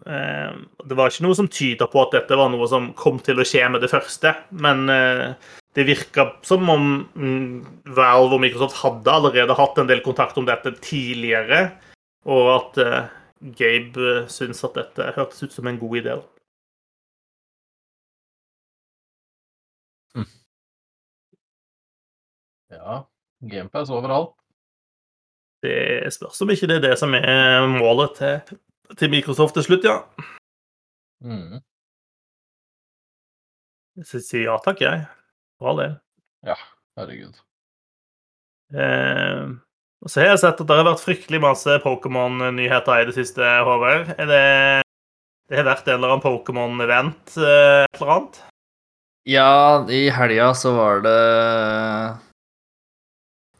Speaker 1: Eh, det var ikke noe som tyda på at dette var noe som kom til å skje med det første, men eh, det virka som om mm, Valve og Microsoft hadde allerede hatt en del kontakt om dette tidligere, og at eh, Gabe syntes at dette hørtes ut som en god idé. da.
Speaker 3: Ja. Gamepass overalt.
Speaker 1: Det spørs om ikke det er det som er målet til, til Microsoft til slutt, ja.
Speaker 3: Mm.
Speaker 1: Så jeg sier ja takk, jeg. For all del.
Speaker 3: Ja, herregud.
Speaker 1: Eh, og så har jeg sett at det har vært fryktelig masse Pokémon-nyheter i det siste, Håvard. Er det Det har vært en eller annen Pokémon-event, eh, et eller annet?
Speaker 2: Ja, i helga så var det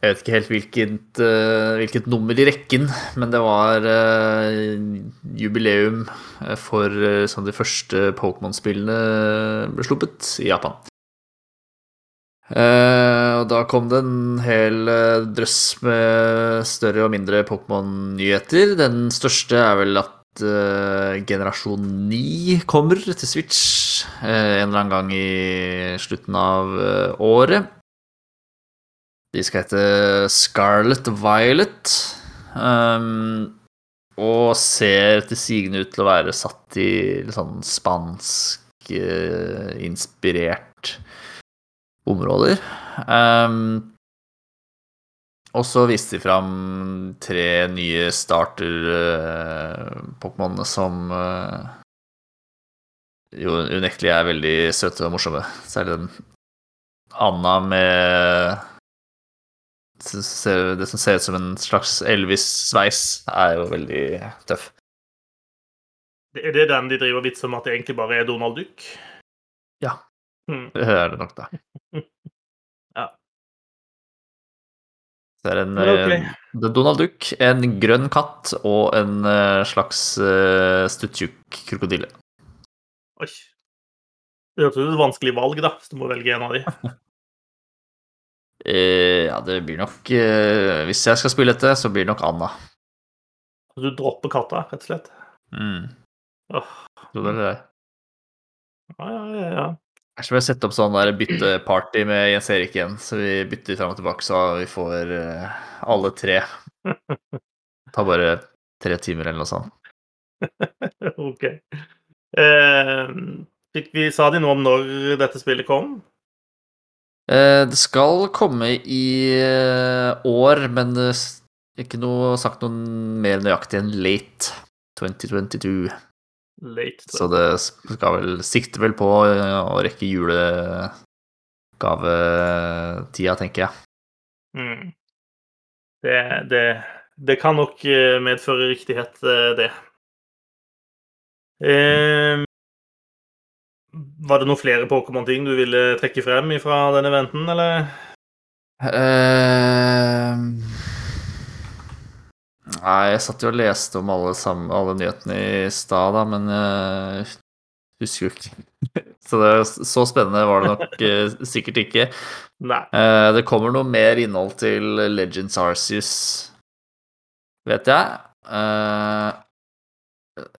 Speaker 2: Jeg vet ikke helt hvilket, eh, hvilket nummer i rekken, men det var eh, jubileum eh, for sånn de første Pokémon-spillene ble sluppet i Japan. Uh, og da kom det en hel uh, drøss med større og mindre Pokémon-nyheter. Den største er vel at uh, generasjon 9 kommer til Switch en eller annen gang i slutten av året. De skal hete Scarlet Violet. Um, og ser til sigende ut til å være satt i litt sånn spansk eh, områder. Um, og så viste de fram tre nye starter-pokémonene som uh, jo unektelig er veldig søte og morsomme. Særlig den Anna med det som ser ut som en slags Elvis-sveis, er jo veldig tøff.
Speaker 1: Er det den de driver vits om at det egentlig bare er Donald Duck?
Speaker 2: Ja.
Speaker 1: Mm.
Speaker 2: Det er det nok, da.
Speaker 1: Ja.
Speaker 2: Så er det en
Speaker 1: okay.
Speaker 2: eh, det er Donald Duck, en grønn katt og en eh, slags uh, stuttjukk krokodille.
Speaker 1: Oi. Det hørtes ut som et vanskelig valg, da, hvis du må velge en av de.
Speaker 2: Eh, ja, det blir nok eh, Hvis jeg skal spille dette, så blir det nok Anna.
Speaker 1: Du dropper katta, rett og slett.
Speaker 2: Mm.
Speaker 1: Oh.
Speaker 2: Tror det er det?
Speaker 1: Ja, ja, ja, ja.
Speaker 2: Kanskje vi sette opp sånn der bytteparty med Jens Erik igjen, så vi bytter fram og tilbake, så vi får uh, alle tre. Det tar bare tre timer eller noe sånt.
Speaker 1: OK. Eh, fikk vi, sa de noe om når dette spillet kom?
Speaker 2: Eh, det skal komme i eh, år, men er ikke noe sagt noe mer nøyaktig enn late 2022.
Speaker 1: Late.
Speaker 2: Så det skal vel sikte vel på eh, å rekke julegavetida, tenker jeg.
Speaker 1: Mm. Det, det, det kan nok eh, medføre riktighet, eh, det. Eh, var det noen flere Pokémon-ting du ville trekke frem fra den eventen, eller?
Speaker 2: Uh, Nei, jeg satt jo og leste om alle, sammen, alle nyhetene i stad, da, men jeg husker jo ikke. Så det, så spennende var det nok eh, sikkert ikke.
Speaker 1: Nei.
Speaker 2: Uh, det kommer noe mer innhold til Legends Arceus, vet jeg. Eh,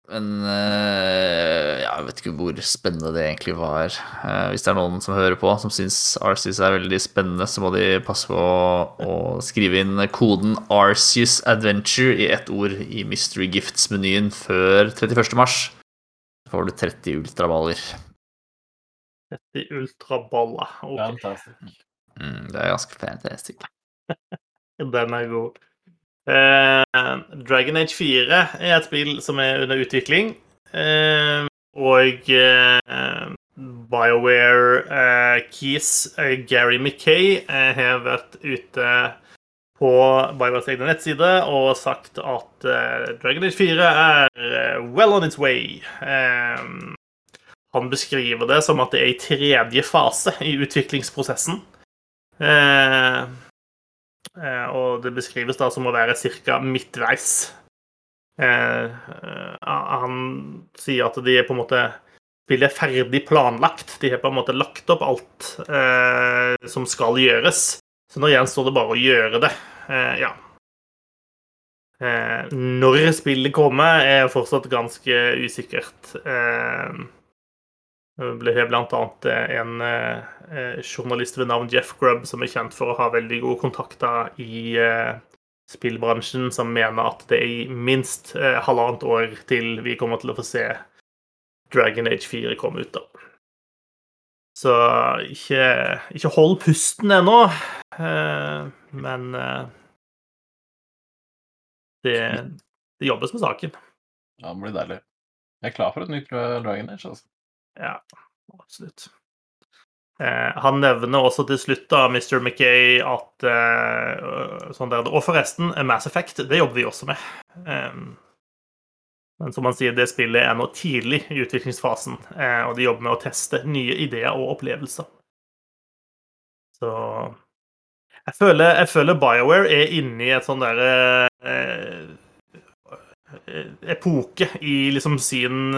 Speaker 2: men eh, ja, jeg vet ikke hvor spennende det egentlig var. Uh, hvis det er noen som hører på, som syns Arceus er veldig spennende, så må de passe på å, å skrive inn koden Arceus Adventure i ett ord i Mystery Gifts-menyen før 31. mars. Så får du 30 ultraballer.
Speaker 1: 30 ultraballer. Ok,
Speaker 3: Fantastisk.
Speaker 2: Mm, det er ganske fantastisk.
Speaker 1: den er god. Eh, Dragon Age 4 er et spill som er under utvikling. Eh, og eh, BioWare Keys Gary Mackay har vært ute på BioWares egne nettside og sagt at Dragon Age 4 er well on its way. Han beskriver det som at det er i tredje fase i utviklingsprosessen. Eh, og det beskrives da som å være ca. midtveis. Eh, eh, han sier at de er på en måte Spillet er ferdig planlagt. De har på en måte lagt opp alt eh, som skal gjøres. Så nå gjenstår det bare å gjøre det. Eh, ja. Eh, når spillet kommer, er fortsatt ganske usikkert. Eh, ble blant annet en eh, journalist ved navn Jeff Grubb, som er kjent for å ha veldig gode kontakter i eh, spillbransjen, som mener at det er i minst eh, halvannet år til vi kommer til å få se Dragon Age 4 komme ut. da. Så ikke, ikke hold pusten ennå, eh, men eh, det, det jobbes med saken.
Speaker 3: Ja, det blir deilig. Jeg er klar for et nytt Dragon Age, altså.
Speaker 1: Ja, absolutt. Eh, han nevner også til slutt, da, Mr. McKay, at eh, sånn der, Og forresten, Mass Effect, det jobber vi også med. Eh, men som han sier, det spillet er nå tidlig i utviklingsfasen, eh, og de jobber med å teste nye ideer og opplevelser. Så jeg føler, jeg føler BioWare er inne i et sånn derre eh, epoke i liksom sin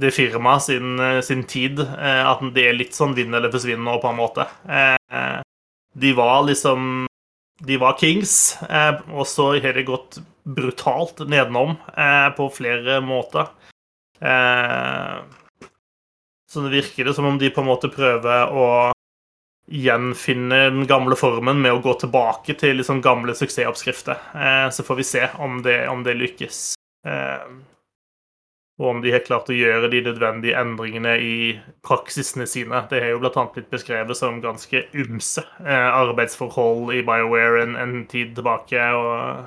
Speaker 1: det firmaet sin, sin, tid. Eh, at det er litt sånn vinn eller forsvinn nå, på en måte. Eh, de var liksom De var kings, eh, og så har det gått brutalt nedenom på flere måter. Så det virker det som om de på en måte prøver å gjenfinne den gamle formen med å gå tilbake til liksom gamle suksessoppskrifter. Så får vi se om det, om det lykkes. Eh, og om de har klart å gjøre de nødvendige endringene i praksisene sine. Det har jo bl.a. blitt beskrevet som ganske ymse eh, arbeidsforhold i BioWare en, en tid tilbake. og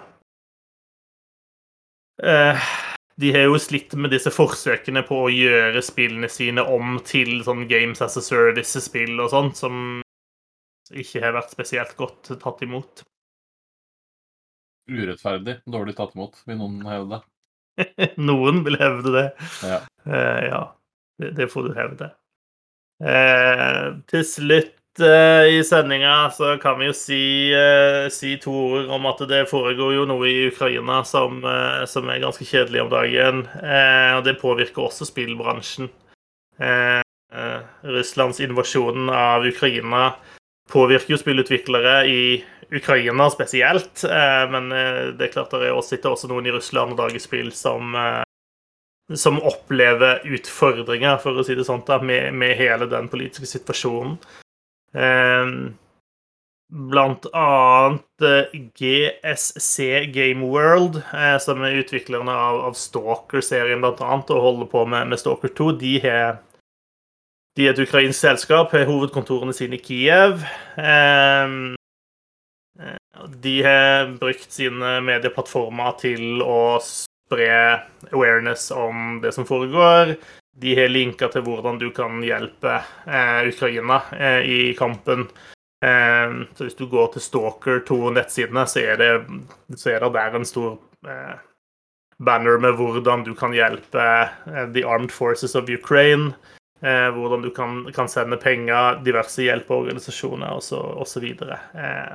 Speaker 1: eh, De har jo slitt med disse forsøkene på å gjøre spillene sine om til sånn Games as a Service-spill og sånt, som ikke har vært spesielt godt tatt imot.
Speaker 3: Urettferdig dårlig tatt imot, vil noen hevde.
Speaker 1: Noen vil hevde det.
Speaker 3: Ja.
Speaker 1: Uh, ja. Det, det, får du hevde. Uh, til slutt uh, i sendinga så kan vi jo si, si, to ord om at det foregår jo noe i Ukraina som, som er ganske kjedelig om dagen. og det påvirker også spillbransjen. Russlands invasjon av Ukraina påvirker jo spillutviklere i Ukraina spesielt. Eh, men eh, det er klart det sitter også noen i Russland og lager spill som, eh, som opplever utfordringer, for å si det sånn, med, med hele den politiske situasjonen. Blant annet GSC Game World, som er utviklerne av, av Stalker-serien blant annet, og holder på med, med Stalker 2. De har de er et ukrainsk selskap, har hovedkontorene sine i Kiev. De har brukt sine medieplattformer til å spre awareness om det som foregår. De har linka til hvordan du kan hjelpe eh, Ukraina eh, i kampen. Eh, så hvis du går til Stalker 2-nettsidene, så, så, er det der en stor banner med hvordan du kan hjelpe The Armed Forces of Ukraine. Hvordan du kan, kan, sende penger, diverse hjelpeorganisasjoner osv. Eh,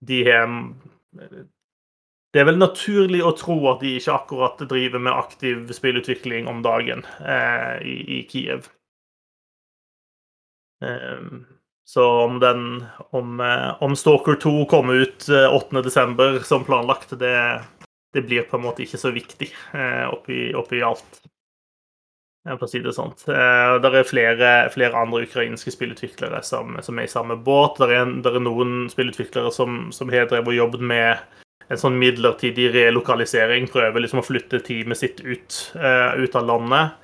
Speaker 1: de har Det er vel naturlig å tro at de ikke akkurat driver med aktiv spillutvikling om dagen eh, i, i, Kiev. Eh, så om den Om, eh, om Stalker 2 kommer ut 8.12. Eh, som planlagt, det, det, blir på en måte ikke så viktig eh, oppi, oppi alt for å si det sånn. Det er flere, flere, andre ukrainske spillutviklere som, som, er i samme båt. Det er, er, noen spillutviklere som, som har drevet og jobbet med en sånn midlertidig relokalisering. Prøver liksom å flytte teamet sitt ut, uh, ut av landet.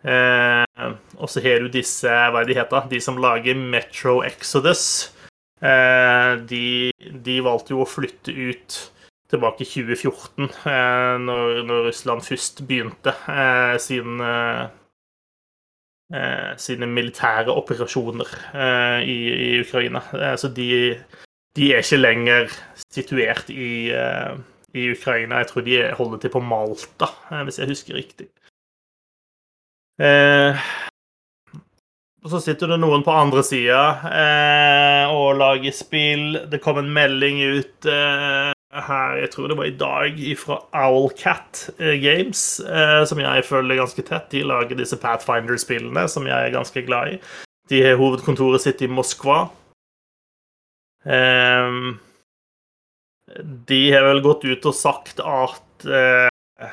Speaker 1: Uh, og så har du disse Hva er de heter? De som lager Metro Exodus. Uh, de, de valgte jo å flytte ut tilbake i 2014, eh, når, når, Russland først begynte eh, sin, Eh, sine militære operasjoner eh, i, i, Ukraina. Eh, så de, de, er ikke lenger situert i, i, Ukraina. Jeg tror de holder til på Malta, hvis jeg husker riktig. og så sitter det noen på andre sida og lager spill. Det kom en melding ut her, jeg tror det var i dag, fra Owlcat eh, Games, eh, som jeg følger ganske tett. De lager disse Pathfinder-spillene, som jeg er ganske glad i. De har hovedkontoret sitt i Moskva. Eh, de har vel gått ut og sagt at eh,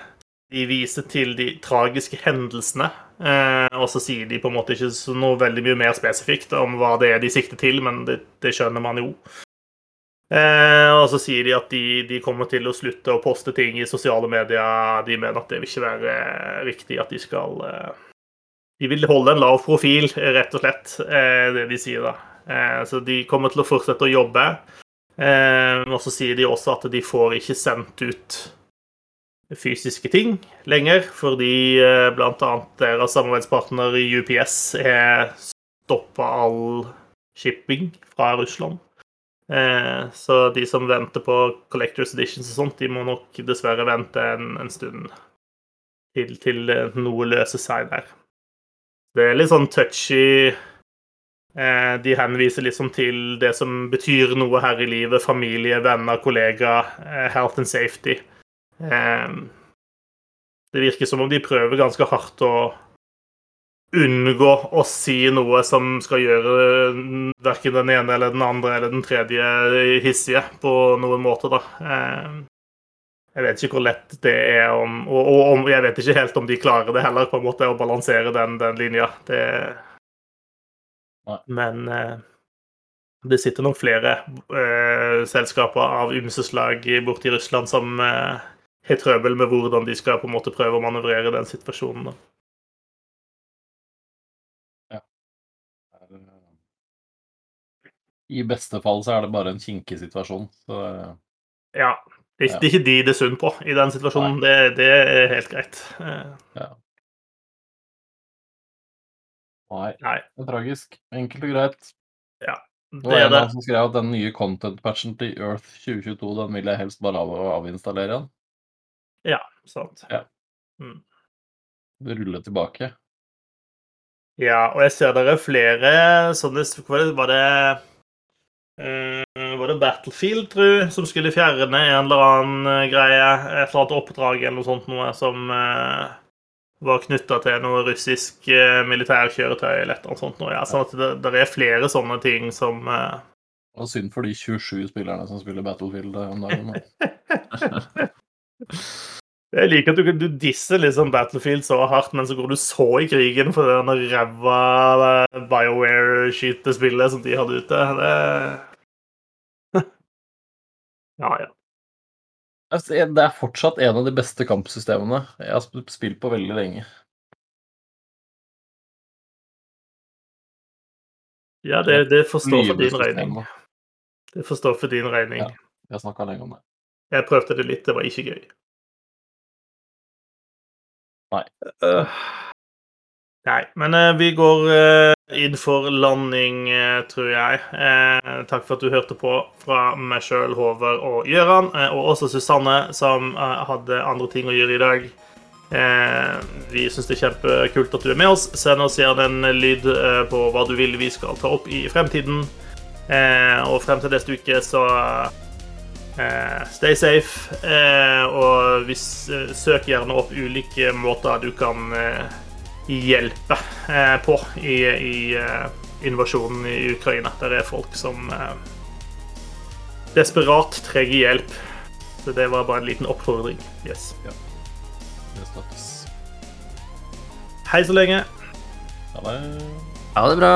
Speaker 1: de viser til de tragiske hendelsene Eh, og så sier de på en måte ikke noe veldig mye mer spesifikt om hva det er de sikter til, men det, det skjønner man jo. Eh, og så sier de at de, de, kommer til å slutte å poste ting i sosiale medier. De mener at det vil ikke være riktig at de skal eh, De vil holde en lav profil, rett og slett, eh, det de sier da. Eh, så de kommer til å fortsette å jobbe. Eh, og så sier de også at de får ikke sendt ut fysiske ting lenger, fordi eh, bl.a. deres samarbeidspartner i UPS har stoppa all shipping fra Russland. Eh, så de som venter på Collectors Editions og sånt, de må nok dessverre vente en, en stund til, til eh, noe løser seg der. Det er litt sånn touchy eh, De henviser liksom til det som betyr noe her i livet. Familie, venner, kollegaer, eh, health and safety. Det virker som om de prøver ganske hardt å unngå å si noe som skal gjøre verken den ene eller den andre eller den tredje hissige på noen måte, da. Ehm, jeg vet ikke hvor lett det er om Og, og jeg vet ikke helt om de klarer det heller, på en måte, å balansere den, den linja. Det Men eh, det sitter nok flere eh, selskaper av ymse slag borti Russland som eh, har trøbbel med hvordan de skal på en måte prøve å manøvrere den situasjonen.
Speaker 3: Ja. I beste fall så er det bare en kinkig situasjon. Så...
Speaker 1: Ja. Det er ikke de det er synd på i den situasjonen. Det, det, er helt greit.
Speaker 3: Ja. Nei. Nei. Det er tragisk. Enkelt og greit.
Speaker 1: Ja.
Speaker 3: Det er det. som skrev at den nye content-patchen til Earth 2022 den vil jeg helst bare av avinstallere igjen.
Speaker 1: Ja, sant.
Speaker 3: Ja. Mm. Rulle tilbake.
Speaker 1: Ja, og jeg ser dere flere sånne Var det Var det Battlefield, tru, som skulle fjerne en eller annen uh, greie? Et eller annet oppdrag eller noe sånt noe som uh, var knytta til noe russisk militærkjøretøy eller et eller annet sånt noe. Ja, sånn at det, det, er flere sånne ting som
Speaker 3: Det var synd for de 27 spillerne som spiller Battlefield om dagen.
Speaker 1: Jeg liker at du, du disser liksom Battlefield så hardt, men så går du så i krigen for det ræva eh, BioWare-skytespillet som de hadde ute. Det Ja, ja.
Speaker 3: Altså, det er fortsatt en av de beste kampsystemene jeg har spilt på veldig lenge.
Speaker 1: Ja, det, det forstår for din regning. Det forstår for din regning. Ja,
Speaker 3: vi har snakka lenge om det.
Speaker 1: Jeg prøvde det litt, det var ikke gøy.
Speaker 3: Nei.
Speaker 1: Uh, nei, men uh, vi går uh, inn for landing, tror jeg. takk for at du hørte på fra meg sjøl, Håvard og Gøran, og også Susanne, som hadde andre ting å gjøre i dag. vi syns det er kjempekult at du er med oss. Send oss gjerne en lyd på hva du vil vi skal ta opp i fremtiden. og frem til neste uke så Eh, stay safe, eh, og hvis, søker søk gjerne opp ulike måter du kan hjelpe på i, i invasjonen i Ukraina. Der er folk som desperat trenger hjelp. Så det var bare en liten oppfordring. Yes.
Speaker 3: Ja. Det støttes.
Speaker 1: Hei så lenge.
Speaker 3: Ha det.
Speaker 2: Ha det bra.